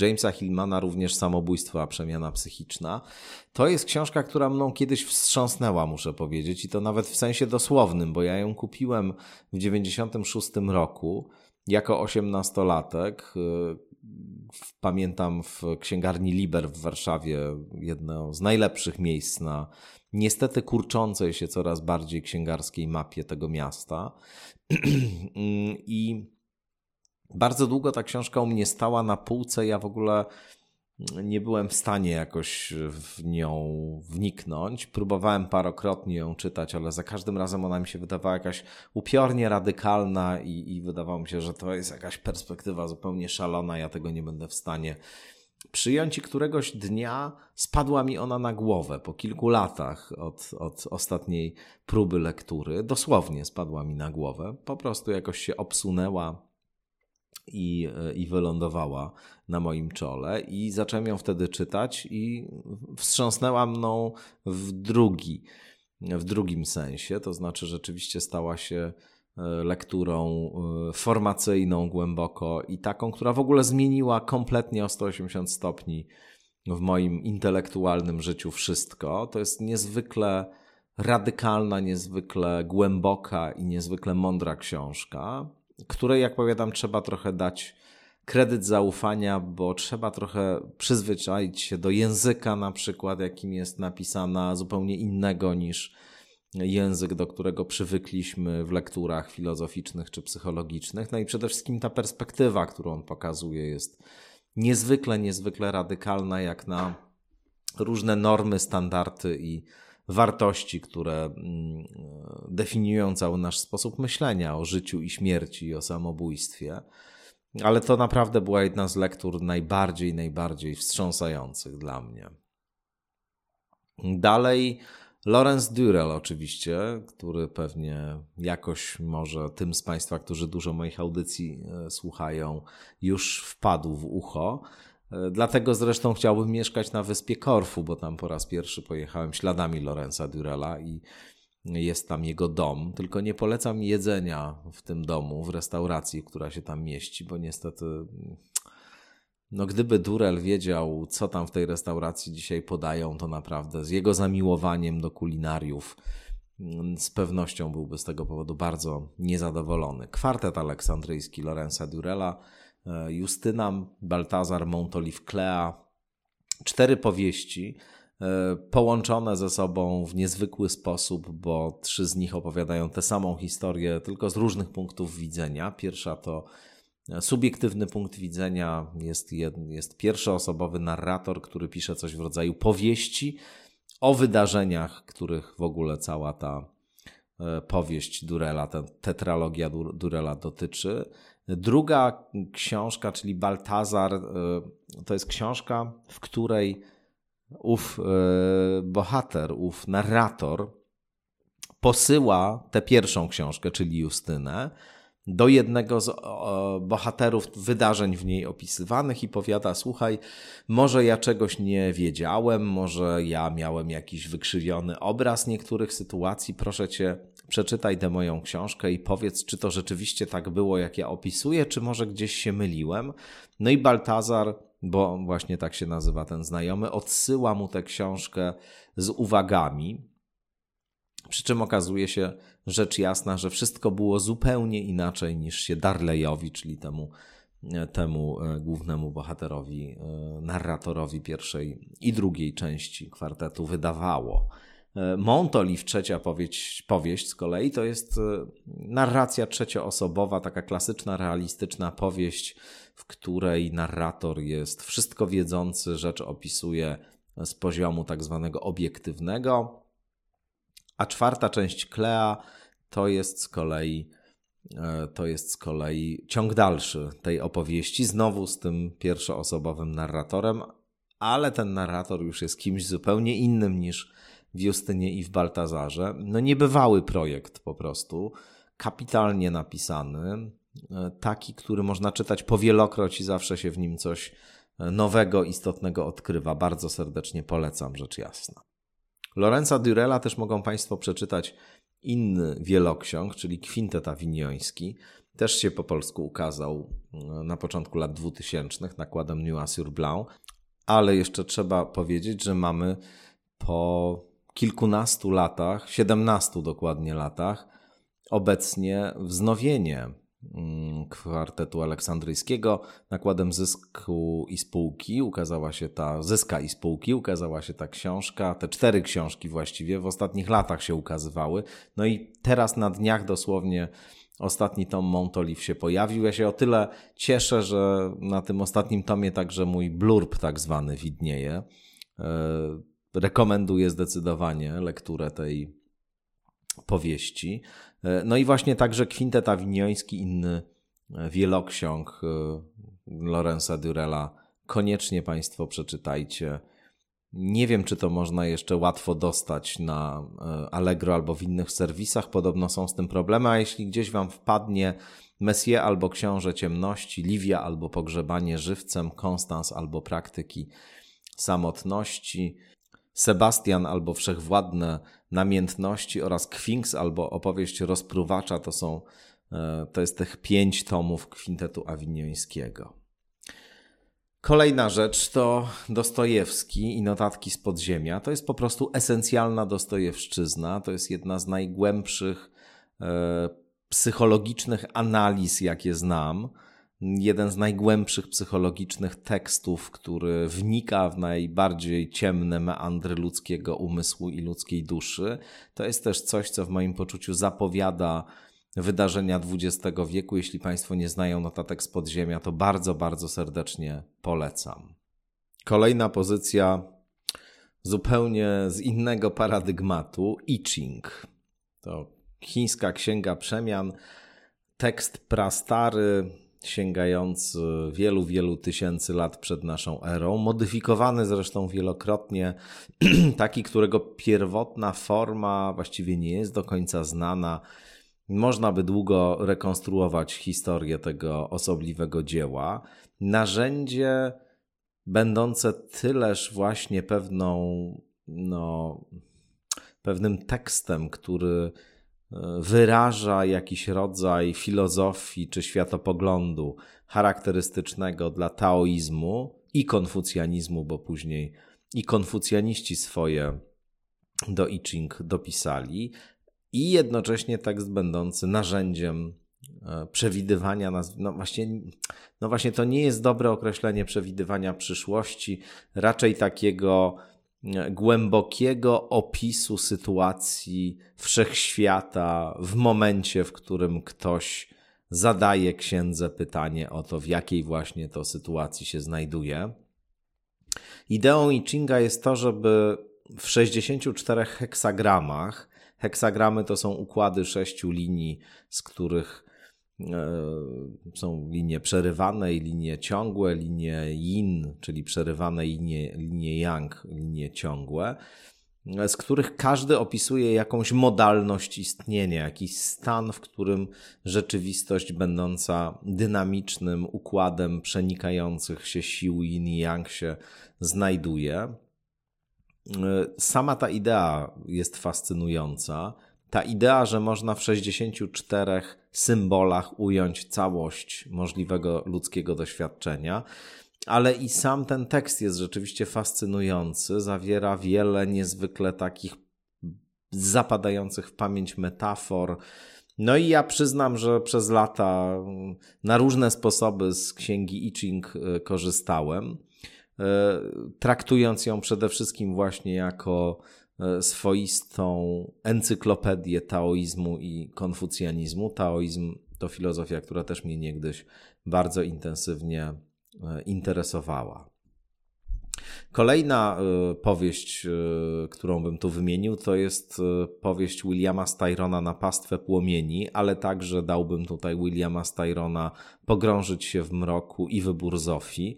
Jamesa Hillmana również Samobójstwo, a przemiana psychiczna. To jest książka, która mną kiedyś wstrząsnęła, muszę powiedzieć, i to nawet w sensie dosłownym, bo ja ją kupiłem w 96 roku jako osiemnastolatek. Pamiętam w księgarni Liber w Warszawie jedno z najlepszych miejsc na niestety kurczącej się coraz bardziej księgarskiej mapie tego miasta. I bardzo długo ta książka u mnie stała na półce. Ja w ogóle nie byłem w stanie jakoś w nią wniknąć. Próbowałem parokrotnie ją czytać, ale za każdym razem ona mi się wydawała jakaś upiornie radykalna i, i wydawało mi się, że to jest jakaś perspektywa zupełnie szalona. Ja tego nie będę w stanie przyjąć i któregoś dnia spadła mi ona na głowę po kilku latach od, od ostatniej próby lektury. Dosłownie spadła mi na głowę. Po prostu jakoś się obsunęła i, i wylądowała na moim czole. I zacząłem ją wtedy czytać, i wstrząsnęła mną w drugi, w drugim sensie. To znaczy, rzeczywiście stała się e, lekturą e, formacyjną głęboko i taką, która w ogóle zmieniła kompletnie o 180 stopni w moim intelektualnym życiu wszystko. To jest niezwykle radykalna, niezwykle głęboka i niezwykle mądra książka której, jak powiadam, trzeba trochę dać kredyt zaufania, bo trzeba trochę przyzwyczaić się do języka, na przykład, jakim jest napisana, zupełnie innego niż język, do którego przywykliśmy w lekturach filozoficznych czy psychologicznych. No i przede wszystkim ta perspektywa, którą on pokazuje, jest niezwykle, niezwykle radykalna, jak na różne normy, standardy i wartości, które mm, definiują cały nasz sposób myślenia o życiu i śmierci i o samobójstwie. Ale to naprawdę była jedna z lektur najbardziej, najbardziej wstrząsających dla mnie. Dalej Lawrence Durrell oczywiście, który pewnie jakoś może tym z Państwa, którzy dużo moich audycji e, słuchają, już wpadł w ucho. E, dlatego zresztą chciałbym mieszkać na wyspie Korfu, bo tam po raz pierwszy pojechałem śladami Lorenza Durella i jest tam jego dom. Tylko nie polecam jedzenia w tym domu, w restauracji, która się tam mieści, bo niestety. No, gdyby Durel wiedział, co tam w tej restauracji dzisiaj podają, to naprawdę z jego zamiłowaniem do kulinariów mm, z pewnością byłby z tego powodu bardzo niezadowolony. Kwartet aleksandryjski Lorenza Durella Justyna, Baltazar, Montolive, Klea. Cztery powieści e, połączone ze sobą w niezwykły sposób, bo trzy z nich opowiadają tę samą historię, tylko z różnych punktów widzenia. Pierwsza to e, subiektywny punkt widzenia, jest, jest pierwszoosobowy narrator, który pisze coś w rodzaju powieści o wydarzeniach, których w ogóle cała ta powieść Durela, ta tetralogia Durela dotyczy. Druga książka, czyli Baltazar, e, to jest książka, w której ów e, bohater, ów narrator posyła tę pierwszą książkę, czyli Justynę, do jednego z bohaterów wydarzeń w niej opisywanych i powiada: Słuchaj, może ja czegoś nie wiedziałem, może ja miałem jakiś wykrzywiony obraz niektórych sytuacji, proszę cię, przeczytaj tę moją książkę i powiedz, czy to rzeczywiście tak było, jak ja opisuję, czy może gdzieś się myliłem. No i Baltazar, bo właśnie tak się nazywa ten znajomy, odsyła mu tę książkę z uwagami. Przy czym okazuje się rzecz jasna, że wszystko było zupełnie inaczej niż się Darleyowi, czyli temu, temu e, głównemu bohaterowi, e, narratorowi pierwszej i drugiej części kwartetu wydawało. E, Montoliv, trzecia powieść, powieść z kolei, to jest e, narracja trzecioosobowa, taka klasyczna, realistyczna powieść, w której narrator jest wszystko wiedzący, rzecz opisuje z poziomu tak zwanego obiektywnego. A czwarta część Klea to jest z kolei e, to jest z kolei ciąg dalszy tej opowieści, znowu z tym pierwszoosobowym narratorem, ale ten narrator już jest kimś zupełnie innym niż w Justynie i w Baltazarze. No niebywały projekt po prostu, kapitalnie napisany, e, taki, który można czytać powielokroć i zawsze się w nim coś e, nowego, istotnego odkrywa. Bardzo serdecznie polecam, rzecz jasna. Lorenza Durella też mogą Państwo przeczytać inny wieloksiąg, czyli Kwintet Awinioński. Też się po polsku ukazał e, na początku lat 2000 nakładem Nuit sur Blanc, ale jeszcze trzeba powiedzieć, że mamy po kilkunastu latach, 17 dokładnie latach, obecnie wznowienie mm, kwartetu aleksandryjskiego. Nakładem zysku i spółki ukazała się ta zyska i spółki ukazała się ta książka. Te cztery książki właściwie w ostatnich latach się ukazywały. No i teraz na dniach dosłownie ostatni tom Montoliv się pojawił. Ja się o tyle cieszę że na tym ostatnim tomie także mój blurb tak zwany widnieje. E, rekomenduję zdecydowanie lekturę tej powieści. E, no i właśnie także Kwintet Awinioński, inny e, wieloksiąg e, Lorenza Durella koniecznie Państwo przeczytajcie. Nie wiem, czy to można jeszcze łatwo dostać na Allegro albo w innych serwisach. Podobno są z tym problemy, a jeśli gdzieś Wam wpadnie Messie albo Książę Ciemności, Livia albo Pogrzebanie żywcem, Konstans albo Praktyki Samotności, Sebastian albo Wszechwładne Namiętności oraz Kwinks albo Opowieść Rozpruwacza to są, e, to jest tych pięć tomów kwintetu awiniońskiego. Kolejna rzecz to Dostojewski i notatki z podziemia. To jest po prostu esencjalna Dostojewszczyzna. To jest jedna z najgłębszych e, psychologicznych analiz, jakie znam. Jeden z najgłębszych psychologicznych tekstów, który wnika w najbardziej ciemne meandry ludzkiego umysłu i ludzkiej duszy. To jest też coś, co w moim poczuciu zapowiada wydarzenia XX wieku. Jeśli Państwo nie znają notatek z podziemia, to bardzo, bardzo serdecznie polecam. Kolejna pozycja zupełnie z innego paradygmatu I Ching. To chińska księga przemian, tekst prastary, sięgający wielu, wielu tysięcy lat przed naszą erą, modyfikowany zresztą wielokrotnie, taki, którego pierwotna forma właściwie nie jest do końca znana. Można by długo rekonstruować historię tego osobliwego dzieła. Narzędzie będące tyleż właśnie pewną, no, pewnym tekstem, który wyraża jakiś rodzaj filozofii czy światopoglądu charakterystycznego dla taoizmu i konfucjanizmu, bo później i konfucjaniści swoje do I Ching dopisali, i jednocześnie tekst będący narzędziem e, przewidywania, no właśnie, no właśnie to nie jest dobre określenie przewidywania przyszłości, raczej takiego głębokiego opisu sytuacji wszechświata w momencie, w którym ktoś zadaje księdze pytanie o to, w jakiej właśnie to sytuacji się znajduje. Ideą I Chinga jest to, żeby w 64 heksagramach Heksagramy to są układy sześciu linii, z których są linie przerywane i linie ciągłe, linie yin, czyli przerywane linie, linie yang, linie ciągłe, z których każdy opisuje jakąś modalność istnienia, jakiś stan, w którym rzeczywistość będąca dynamicznym układem przenikających się sił yin i yang się znajduje. E, sama ta idea jest fascynująca. Ta idea, że można w 64 symbolach ująć całość możliwego ludzkiego doświadczenia, ale i sam ten tekst jest rzeczywiście fascynujący. Zawiera wiele niezwykle takich zapadających w pamięć metafor. No i ja przyznam, że przez lata na różne sposoby z księgi I Ching e, korzystałem. E, traktując ją przede wszystkim właśnie jako swoistą encyklopedię taoizmu i konfucjanizmu. Taoizm to filozofia, która też mnie niegdyś bardzo intensywnie e, interesowała. Kolejna powieść, którą bym tu wymienił, to jest powieść Williama Styrona na pastwę płomieni, ale także dałbym tutaj Williama Styrona pogrążyć się w mroku i wybór Zofii.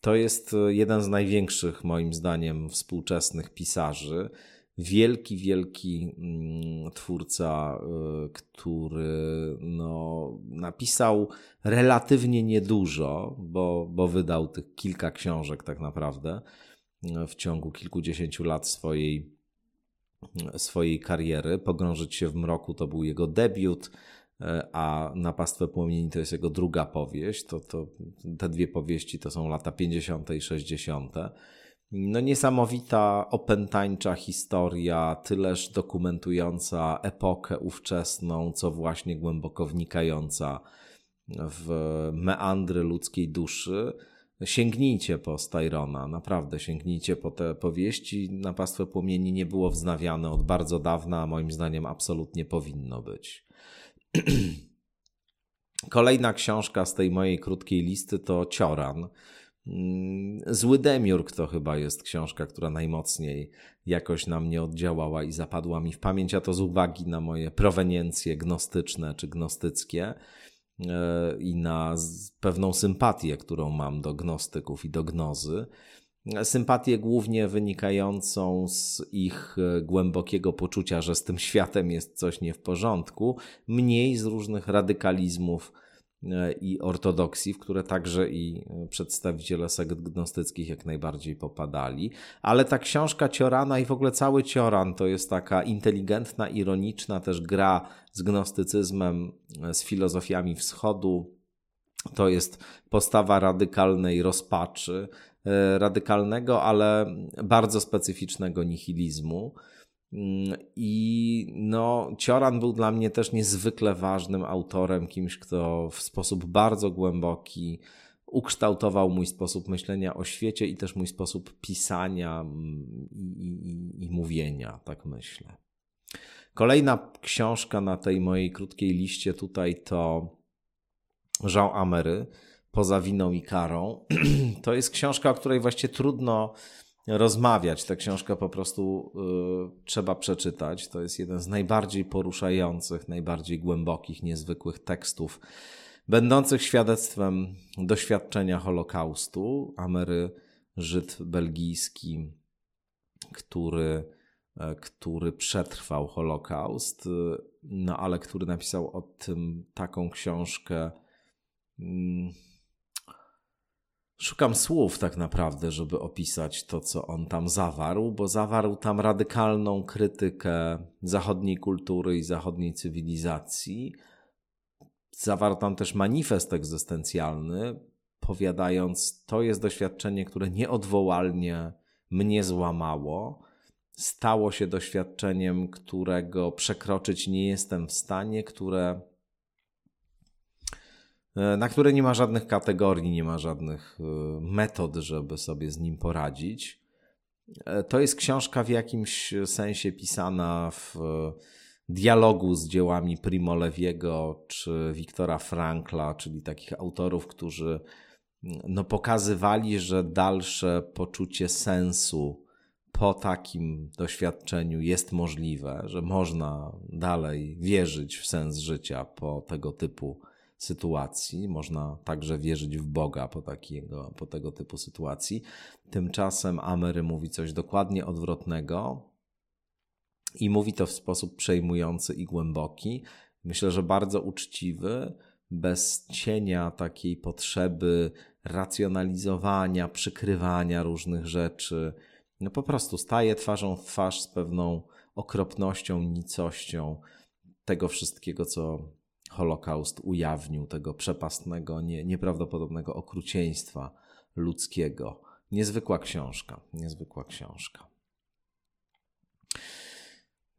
To jest e, jeden z największych, moim zdaniem, współczesnych pisarzy. Wielki, wielki mm, twórca, e, który no, napisał relatywnie niedużo, bo, bo wydał tych kilka książek tak naprawdę e, w ciągu kilkudziesięciu lat swojej, swojej kariery. Pogrążyć się w mroku to był jego debiut a Na pastwę płomieni to jest jego druga powieść. To, to, te dwie powieści to są lata 50. i 60. No niesamowita, opętańcza historia, tyleż dokumentująca epokę ówczesną, co właśnie głęboko wnikająca w meandry ludzkiej duszy. Sięgnijcie po Styrona, naprawdę sięgnijcie po te powieści. Na płomieni nie było wznawiane od bardzo dawna, a moim zdaniem absolutnie powinno być. Kolejna książka z tej mojej krótkiej listy to Cioran. Mm, Zły Demiurg to chyba jest książka, która najmocniej jakoś na mnie oddziałała i zapadła mi w pamięć, a to z uwagi na moje proweniencje gnostyczne czy gnostyckie. i na pewną sympatię, którą mam do gnostyków i do gnozy. Sympatię głównie wynikającą z ich głębokiego poczucia, że z tym światem jest coś nie w porządku, mniej z różnych radykalizmów E, i ortodoksji, w które także i e, przedstawiciele sekt gnostyckich jak najbardziej popadali. Ale ta książka Ciorana i w ogóle cały Cioran to jest taka inteligentna, ironiczna też gra z gnostycyzmem, e, z filozofiami wschodu. To jest postawa radykalnej rozpaczy, radykalnego, ale bardzo specyficznego nihilizmu. Mm, I no, Cioran był dla mnie też niezwykle ważnym autorem, kimś, kto w sposób bardzo głęboki ukształtował mój sposób myślenia o świecie i też mój sposób pisania mm, i, i, i mówienia, tak myślę. Kolejna książka na tej mojej krótkiej liście tutaj to Jean Amery, Poza winą i karą. To jest książka, o której właściwie trudno rozmawiać. Tę książkę po prostu y, trzeba przeczytać. To jest jeden z najbardziej poruszających, najbardziej głębokich, niezwykłych tekstów, będących świadectwem doświadczenia Holokaustu. Amery Żyd belgijski, który, e, który przetrwał Holokaust, y, no ale który napisał o tym taką książkę. Mm, Szukam słów tak naprawdę, żeby opisać to, co on tam zawarł, bo zawarł tam radykalną krytykę zachodniej kultury i zachodniej cywilizacji. Zawarł tam też manifest egzystencjalny, powiadając: To jest doświadczenie, które nieodwołalnie mnie złamało. Stało się doświadczeniem, którego przekroczyć nie jestem w stanie, które na które nie ma żadnych kategorii, nie ma żadnych e, metod, żeby sobie z nim poradzić. E, to jest książka w jakimś sensie pisana w dialogu z dziełami Primo Leviego czy Wiktora Frankla, czyli takich autorów, którzy no, pokazywali, że dalsze poczucie sensu po takim doświadczeniu jest możliwe, że można dalej wierzyć w sens życia po tego typu sytuacji. Można także wierzyć w Boga po, takiego, po tego typu sytuacji. Tymczasem Amery mówi coś dokładnie odwrotnego i mówi to w sposób przejmujący i głęboki. Myślę, że bardzo uczciwy, bez cienia takiej potrzeby racjonalizowania, przykrywania różnych rzeczy. No po prostu staje twarzą w twarz z pewną okropnością, nicością tego wszystkiego, co Holokaust ujawnił tego przepastnego, nie, nieprawdopodobnego okrucieństwa ludzkiego. Niezwykła książka, niezwykła książka.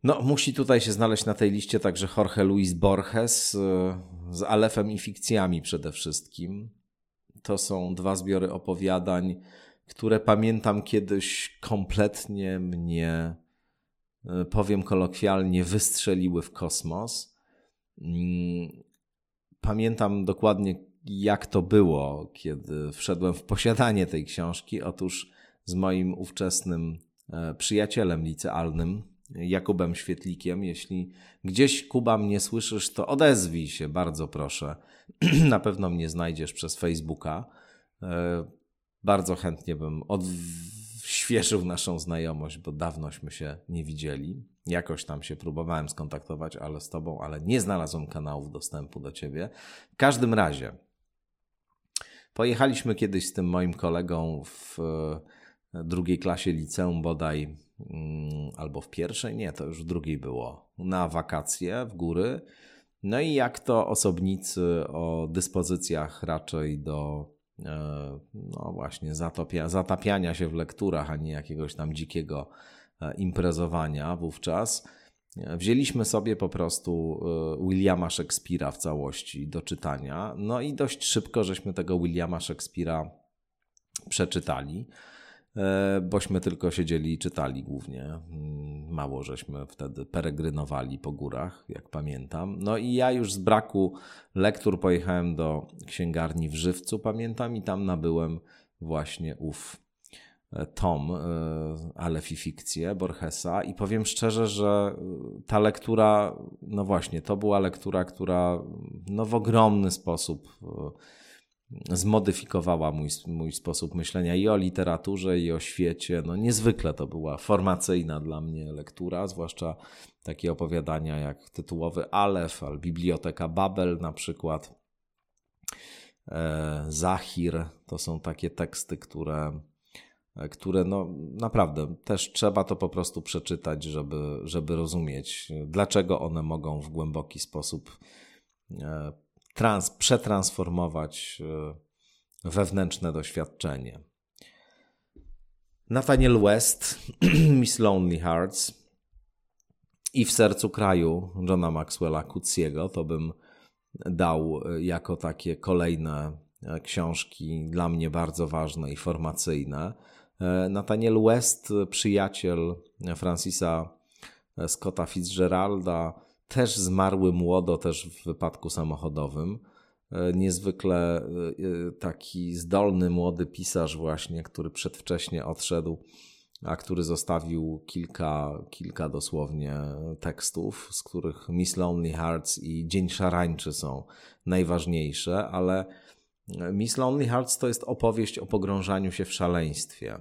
No, musi tutaj się znaleźć na tej liście także Jorge Luis Borges z Alefem i fikcjami przede wszystkim. To są dwa zbiory opowiadań, które pamiętam kiedyś kompletnie mnie, powiem kolokwialnie, wystrzeliły w kosmos. Mm, pamiętam dokładnie, jak to było, kiedy wszedłem w posiadanie tej książki. Otóż z moim ówczesnym e, przyjacielem licealnym, Jakubem Świetlikiem. Jeśli gdzieś, Kuba, mnie słyszysz, to odezwij się, bardzo proszę. Na pewno mnie znajdziesz przez Facebooka. E, bardzo chętnie bym odświeżył naszą znajomość, bo dawnośmy się nie widzieli. Jakoś tam się próbowałem skontaktować, ale z tobą, ale nie znalazłem kanałów dostępu do ciebie. W każdym razie, pojechaliśmy kiedyś z tym moim kolegą w e, drugiej klasie liceum bodaj, mm, albo w pierwszej, nie, to już w drugiej było, na wakacje w góry. No i jak to osobnicy o dyspozycjach raczej do no właśnie zatopia, zatapiania się w lekturach, a nie jakiegoś tam dzikiego E, imprezowania wówczas, e, wzięliśmy sobie po prostu e, Williama Shakespeare'a w całości do czytania. No i dość szybko żeśmy tego Williama Shakespeare'a przeczytali, bośmy tylko siedzieli i czytali głównie. Mm, mało żeśmy wtedy peregrynowali po górach, jak pamiętam. No i ja już z braku lektur pojechałem do księgarni w Żywcu, pamiętam, i tam nabyłem właśnie ów tom, ale i fikcję Borgesa i powiem szczerze, że ta lektura, no właśnie, to była lektura, która no w ogromny sposób zmodyfikowała mój, mój sposób myślenia i o literaturze, i o świecie. No niezwykle to była formacyjna dla mnie lektura, zwłaszcza takie opowiadania jak tytułowy Alef, albo Biblioteka Babel na przykład. E, Zahir to są takie teksty, które, które no naprawdę też trzeba to po prostu przeczytać, żeby, żeby rozumieć, dlaczego one mogą w głęboki sposób e, trans, przetransformować e, wewnętrzne doświadczenie. Nathaniel West, Miss Lonely Hearts i w sercu kraju Johna Maxwella Kuciego to bym dał e, jako takie kolejne e, książki dla mnie bardzo ważne i formacyjne. Nathaniel West, przyjaciel Francisa Scotta Fitzgeralda, też zmarły młodo, też w wypadku samochodowym. E, niezwykle e, e, taki zdolny młody pisarz, właśnie, który przedwcześnie odszedł, a który zostawił kilka, kilka dosłownie tekstów, z których Miss Lonely Hearts i Dzień Szarańczy są najważniejsze, ale Miss Lonely Hearts to jest opowieść o pogrążaniu się w szaleństwie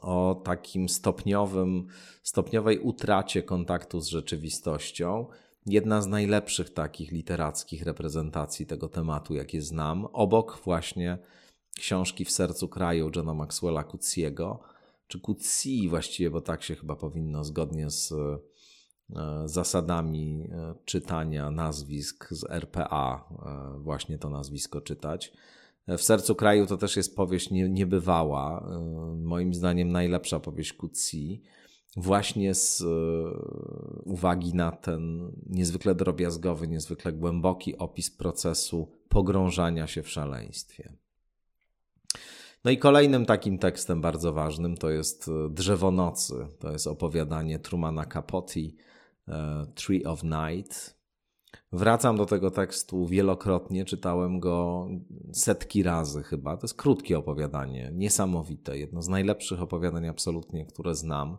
o takim stopniowym, stopniowej utracie kontaktu z rzeczywistością. Jedna z najlepszych takich literackich reprezentacji tego tematu, jakie znam, obok właśnie książki W sercu kraju Johna Maxwella Cutsiego, czy Cutsi właściwie, bo tak się chyba powinno zgodnie z e, zasadami e, czytania nazwisk z RPA e, właśnie to nazwisko czytać. W sercu kraju to też jest powieść nie, niebywała. Y, moim zdaniem najlepsza powieść Kutsi. Właśnie z y, uwagi na ten niezwykle drobiazgowy, niezwykle głęboki opis procesu pogrążania się w szaleństwie. No i kolejnym takim tekstem bardzo ważnym to jest y, Drzewo Nocy. To jest opowiadanie Trumana Capote, Tree of Night. Wracam do tego tekstu wielokrotnie, czytałem go setki razy chyba. To jest krótkie opowiadanie, niesamowite, jedno z najlepszych opowiadań absolutnie, które znam.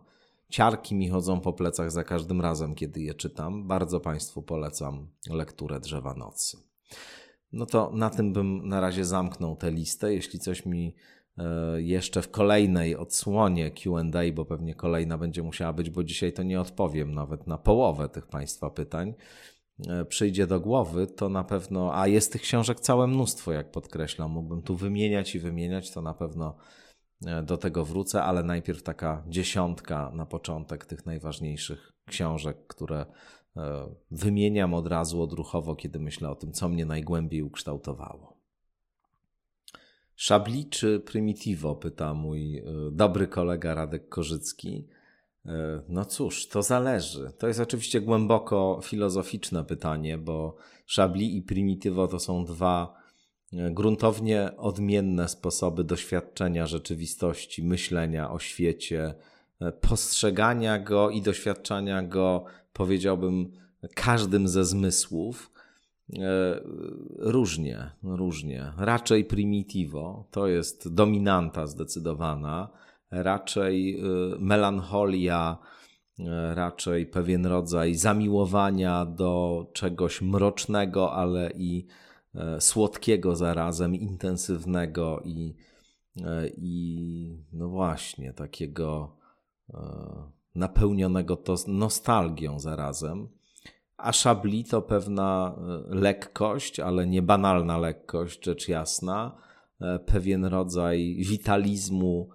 Ciarki mi chodzą po plecach za każdym razem, kiedy je czytam. Bardzo Państwu polecam lekturę Drzewa Nocy. No to na tym bym na razie zamknął tę listę. Jeśli coś mi e, jeszcze w kolejnej odsłonie QA, bo pewnie kolejna będzie musiała być, bo dzisiaj to nie odpowiem nawet na połowę tych Państwa pytań przyjdzie do głowy, to na pewno, a jest tych książek całe mnóstwo, jak podkreślam, mógłbym tu wymieniać i wymieniać, to na pewno e, do tego wrócę, ale najpierw taka dziesiątka na początek tych najważniejszych książek, które e, wymieniam od razu odruchowo, kiedy myślę o tym, co mnie najgłębiej ukształtowało. Szabli czy Primitivo? pyta mój dobry kolega Radek Korzycki. E, no cóż, to zależy. To jest oczywiście głęboko filozoficzne pytanie, bo szabli i prymitywo to są dwa e, gruntownie odmienne sposoby doświadczenia rzeczywistości, myślenia o świecie, e, postrzegania go i doświadczania go, powiedziałbym, każdym ze zmysłów. Różnie, różnie. Raczej primitivo to jest dominanta zdecydowana raczej y, melancholia, y, raczej pewien rodzaj zamiłowania do czegoś mrocznego, ale i y, słodkiego zarazem, intensywnego i, i no właśnie takiego napełnionego to nostalgią zarazem. A szabli to pewna lekkość, ale nie banalna lekkość, rzecz jasna, pewien rodzaj witalizmu,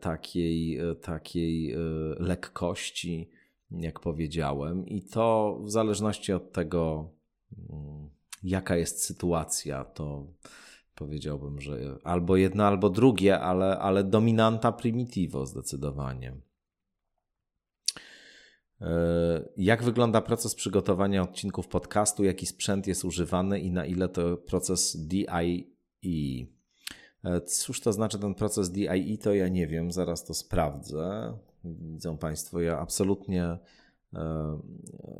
takiej, e, takiej e, lekkości, jak powiedziałem, i to w zależności od tego, mm, jaka jest sytuacja, to powiedziałbym, że albo jedno, albo drugie, ale, ale dominanta primitivo zdecydowanie. Jak wygląda proces przygotowania odcinków podcastu? Jaki sprzęt jest używany i na ile to proces DIE? E, cóż to znaczy ten proces DIE, to ja nie wiem, zaraz to sprawdzę. Widzą Państwo, ja absolutnie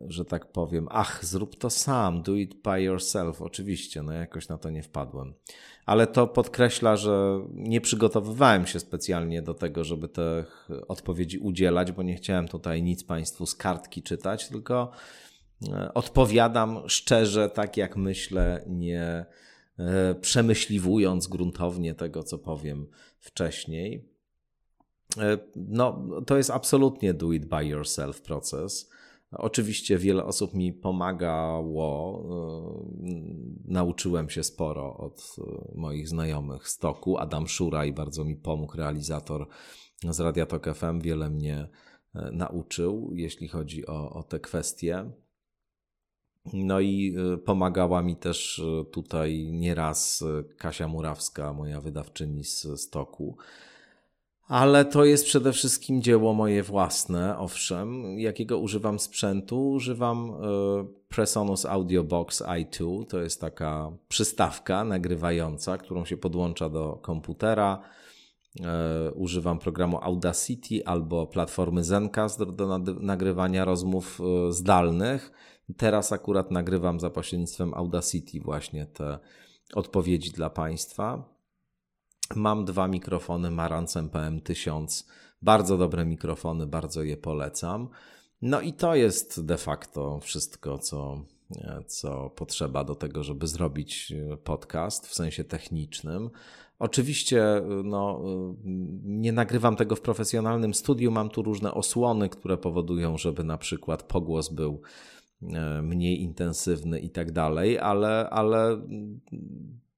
że tak powiem, ach, zrób to sam, do it by yourself. Oczywiście, no jakoś na to nie wpadłem. Ale to podkreśla, że nie przygotowywałem się specjalnie do tego, żeby tych odpowiedzi udzielać, bo nie chciałem tutaj nic Państwu z kartki czytać, tylko e, odpowiadam szczerze, tak jak myślę, nie e, przemyśliwując gruntownie tego, co powiem wcześniej. E, no, to jest absolutnie do it by yourself proces. Oczywiście wiele osób mi pomagało. E, nauczyłem się sporo od e, moich znajomych z toku. Adam Szuraj bardzo mi pomógł, realizator z Radia Tok FM, wiele mnie nauczył, jeśli chodzi o, o te kwestie. No i pomagała mi też tutaj nieraz Kasia Murawska, moja wydawczyni z Stoku. Ale to jest przede wszystkim dzieło moje własne, owszem. Jakiego używam sprzętu? Używam y, Presonus Audio Box i2. To jest taka przystawka nagrywająca, którą się podłącza do komputera. Y, używam programu Audacity albo platformy Zencast do, do nagrywania rozmów y, zdalnych. Teraz akurat nagrywam za pośrednictwem Audacity właśnie te odpowiedzi dla Państwa. Mam dwa mikrofony Marantz MPM 1000. Bardzo dobre mikrofony, bardzo je polecam. No i to jest de facto wszystko, co, co potrzeba do tego, żeby zrobić podcast w sensie technicznym. Oczywiście no, nie nagrywam tego w profesjonalnym studiu, mam tu różne osłony, które powodują, żeby na przykład pogłos był e, mniej intensywny i tak dalej, ale, ale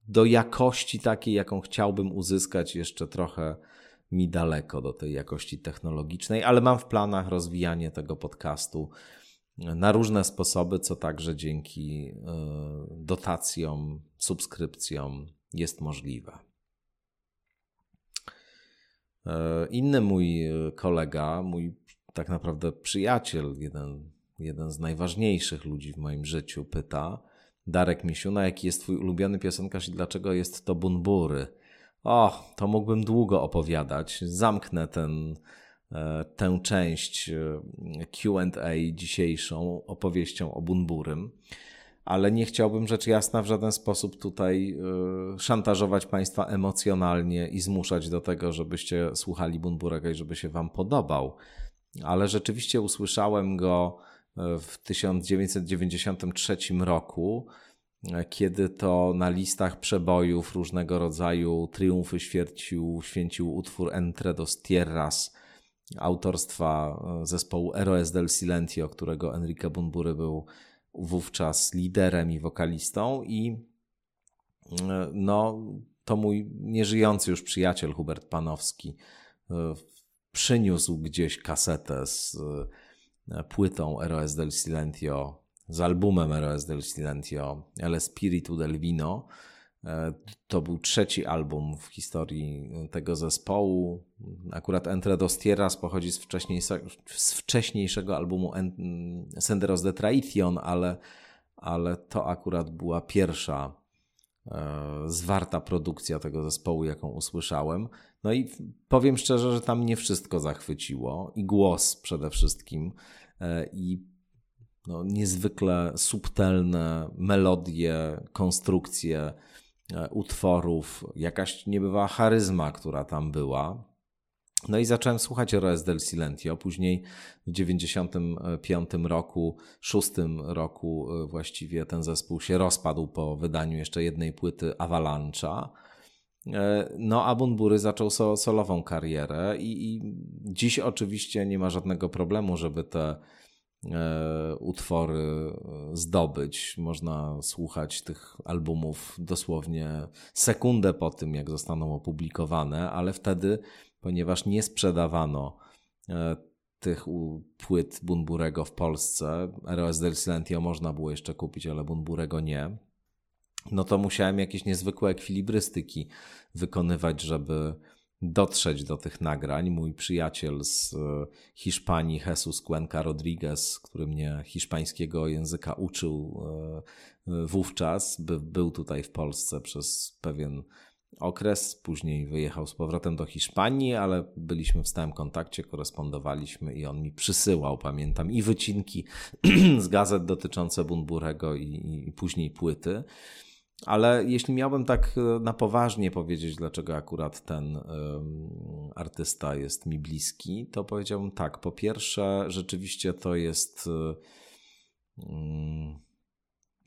do jakości takiej, jaką chciałbym uzyskać, jeszcze trochę mi daleko do tej jakości technologicznej, ale mam w planach rozwijanie tego podcastu na różne sposoby, co także dzięki e, dotacjom, subskrypcjom jest możliwe. E, inny mój kolega, mój tak naprawdę przyjaciel, jeden, jeden z najważniejszych ludzi w moim życiu, pyta, Darek Misiuna, jaki jest twój ulubiony piosenkarz i dlaczego jest to Bunbury? O, to mógłbym długo opowiadać. Zamknę ten, e, tę część e, Q&A dzisiejszą opowieścią o Bunburym, ale nie chciałbym rzecz jasna w żaden sposób tutaj e, szantażować Państwa emocjonalnie i zmuszać do tego, żebyście słuchali Bunburego i żeby się Wam podobał. Ale rzeczywiście usłyszałem go w 1993 roku, kiedy to na listach przebojów różnego rodzaju triumfy święcił, święcił utwór Entre dos Tierras autorstwa zespołu Eroes del Silentio, którego Enrique Bunbury był wówczas liderem i wokalistą i no, to mój nieżyjący już przyjaciel Hubert Panowski przyniósł gdzieś kasetę z E, płytą Eroes del Silentio, z albumem Eroes del Silentio, El Spiritu del Vino. E, to był trzeci album w historii tego zespołu. Akurat Entre dos Tierras pochodzi z, z wcześniejszego albumu Senderos de Traición, ale, ale to akurat była pierwsza e, zwarta produkcja tego zespołu, jaką usłyszałem. No i powiem szczerze, że tam nie wszystko zachwyciło i głos przede wszystkim e, i no, niezwykle subtelne melodie, konstrukcje e, utworów, jakaś niebywała charyzma, która tam była. No i zacząłem słuchać Res del Silentio. Później w 95 roku, szóstym roku e, właściwie ten zespół się rozpadł po wydaniu jeszcze jednej płyty Avalancha. E, no, a Bunbury zaczął so, solową karierę i, i, dziś oczywiście nie ma żadnego problemu, żeby te e, utwory zdobyć. Można słuchać tych albumów dosłownie sekundę po tym, jak zostaną opublikowane, ale wtedy, ponieważ nie sprzedawano e, tych płyt Bunburego w Polsce, ROS del Silentio można było jeszcze kupić, ale Bunburego nie, no to musiałem jakieś niezwykłe ekwilibrystyki wykonywać, żeby dotrzeć do tych nagrań. Mój przyjaciel z e, Hiszpanii, Jesus Cuenca Rodriguez, który mnie hiszpańskiego języka uczył e, e, wówczas, by, był tutaj w Polsce przez pewien okres, później wyjechał z powrotem do Hiszpanii, ale byliśmy w stałym kontakcie, korespondowaliśmy i on mi przysyłał, pamiętam, i wycinki z gazet dotyczące Bunburego i, i później płyty. Ale jeśli miałbym tak e, na poważnie powiedzieć, dlaczego akurat ten artysta jest mi bliski, to powiedziałbym tak. Po pierwsze, rzeczywiście to jest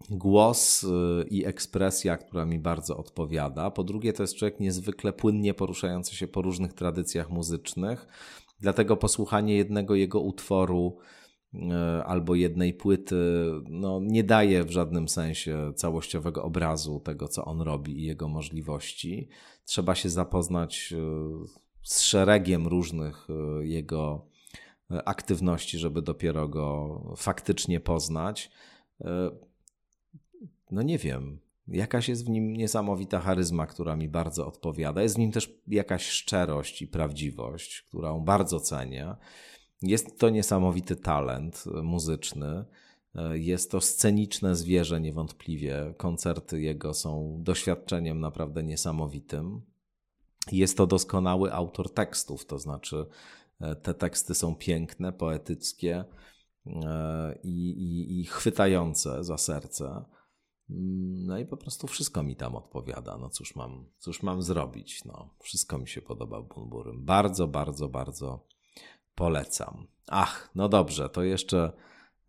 głos y, i ekspresja, która mi bardzo odpowiada. Po drugie, to jest człowiek niezwykle płynnie poruszający się po różnych tradycjach muzycznych, dlatego posłuchanie jednego jego utworu albo jednej płyty no, nie daje w żadnym sensie całościowego obrazu tego, co on robi i jego możliwości. Trzeba się zapoznać y, z szeregiem różnych jego aktywności, żeby dopiero go faktycznie poznać no nie wiem, jakaś jest w nim niesamowita charyzma, która mi bardzo odpowiada. Jest w nim też jakaś szczerość i prawdziwość, którą bardzo cenię. Jest to niesamowity talent muzyczny. Jest to sceniczne zwierzę niewątpliwie. Koncerty jego są doświadczeniem naprawdę niesamowitym. Jest to doskonały autor tekstów, to znaczy e, te teksty są piękne, poetyckie e, i, i, i chwytające za serce. Mm, no i po prostu wszystko mi tam odpowiada. No cóż mam, cóż mam zrobić? No, wszystko mi się podoba Bunburym. Bardzo, bardzo, bardzo polecam. Ach, no dobrze, to jeszcze,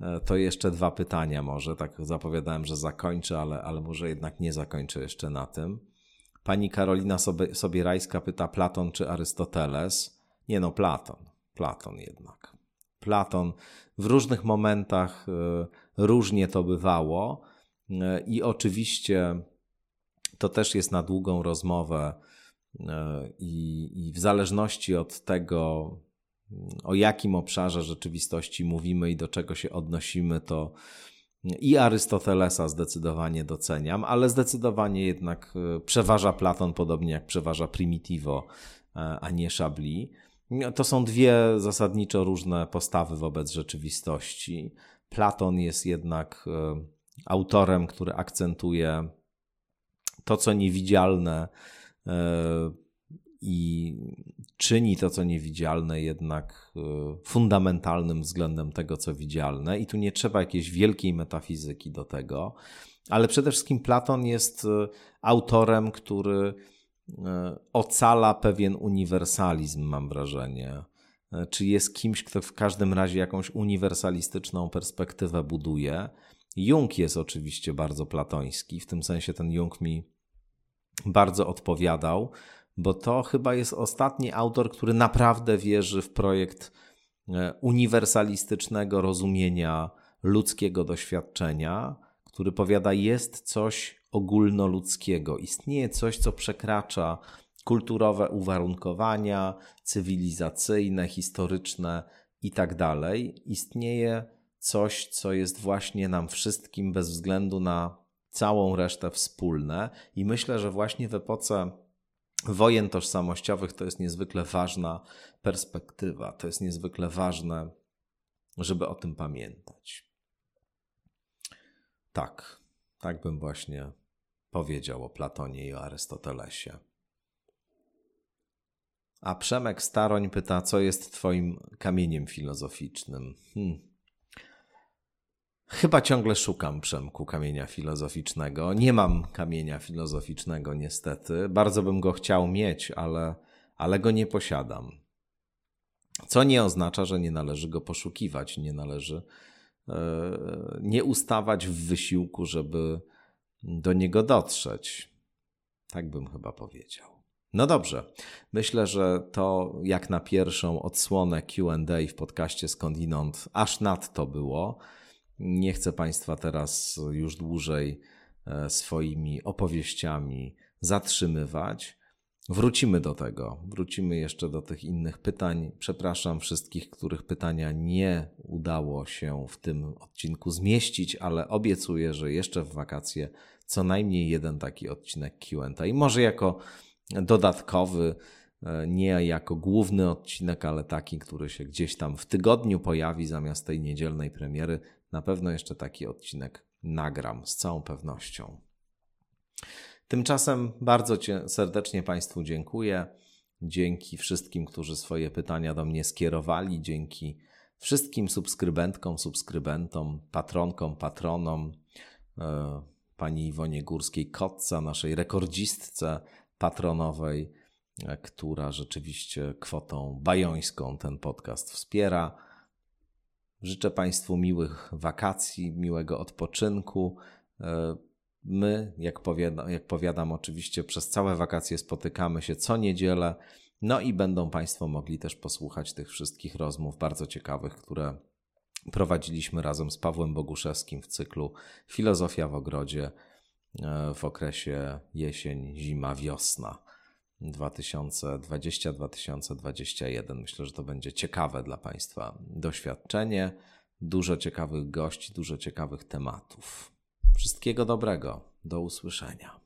e, to jeszcze dwa pytania może. Tak zapowiadałem, że zakończę, ale, ale może jednak nie zakończę jeszcze na tym. Pani Karolina Sobie, Sobierajska pyta Platon czy Arystoteles? Nie no, Platon. Platon jednak. Platon w różnych momentach y, różnie to bywało i oczywiście to też jest na długą rozmowę, e, i, i w zależności od tego, o jakim obszarze rzeczywistości mówimy i do czego się odnosimy, to i Arystotelesa zdecydowanie doceniam, ale zdecydowanie jednak e, przeważa Platon, podobnie jak przeważa Primitivo, e, a nie Chablis. To są dwie zasadniczo różne postawy wobec rzeczywistości. Platon jest jednak autorem, który akcentuje to, co niewidzialne e, i czyni to, co niewidzialne, jednak e, fundamentalnym względem tego, co widzialne. I tu nie trzeba jakiejś wielkiej metafizyki do tego, ale przede wszystkim Platon jest e, autorem, który ocala pewien uniwersalizm, mam wrażenie. Czy jest kimś, kto w każdym razie jakąś uniwersalistyczną perspektywę buduje Jung jest oczywiście bardzo platoński, w tym sensie ten Jung mi bardzo odpowiadał, bo to chyba jest ostatni autor, który naprawdę wierzy w projekt e, uniwersalistycznego rozumienia ludzkiego doświadczenia, który powiada, jest coś ogólnoludzkiego, istnieje coś, co przekracza kulturowe uwarunkowania, cywilizacyjne, historyczne itd. Tak istnieje coś, co jest właśnie nam wszystkim bez względu na całą resztę wspólne. I myślę, że właśnie w epoce wojen tożsamościowych to jest niezwykle ważna perspektywa. To jest niezwykle ważne, żeby o tym pamiętać. Tak, tak bym właśnie powiedział o Platonie i o Arystotelesie. A Przemek Staroń pyta, co jest Twoim kamieniem filozoficznym? Hmm. Chyba ciągle szukam Przemku kamienia filozoficznego. Nie mam kamienia filozoficznego niestety. Bardzo bym go chciał mieć, ale, ale go nie posiadam. Co nie oznacza, że nie należy go poszukiwać, nie należy e, nie ustawać w wysiłku, żeby do niego dotrzeć. Tak bym chyba powiedział. No dobrze, myślę, że to jak na pierwszą odsłonę QA w podcaście Skądinąd aż nadto było. Nie chcę Państwa teraz już dłużej e, swoimi opowieściami zatrzymywać. Wrócimy do tego, wrócimy jeszcze do tych innych pytań. Przepraszam wszystkich, których pytania nie udało się w tym odcinku zmieścić, ale obiecuję, że jeszcze w wakacje co najmniej jeden taki odcinek QA. I może jako dodatkowy, e, nie jako główny odcinek, ale taki, który się gdzieś tam w tygodniu pojawi zamiast tej niedzielnej premiery. Na pewno jeszcze taki odcinek nagram z całą pewnością. Tymczasem bardzo serdecznie Państwu dziękuję. Dzięki wszystkim, którzy swoje pytania do mnie skierowali, dzięki wszystkim subskrybentkom, subskrybentom, patronkom, patronom, e, pani Iwonie Górskiej-Kotca, naszej rekordzistce patronowej, e, która rzeczywiście kwotą bajońską ten podcast wspiera. Życzę Państwu miłych wakacji, miłego odpoczynku. E, my, jak powiadam, jak powiadam, oczywiście przez całe wakacje spotykamy się co niedzielę. No i będą Państwo mogli też posłuchać tych wszystkich rozmów bardzo ciekawych, które prowadziliśmy razem z Pawłem Boguszewskim w cyklu Filozofia w ogrodzie e, w okresie jesień, zima, wiosna 2020-2021. Myślę, że to będzie ciekawe dla Państwa doświadczenie, dużo ciekawych gości, dużo ciekawych tematów. Wszystkiego dobrego, do usłyszenia.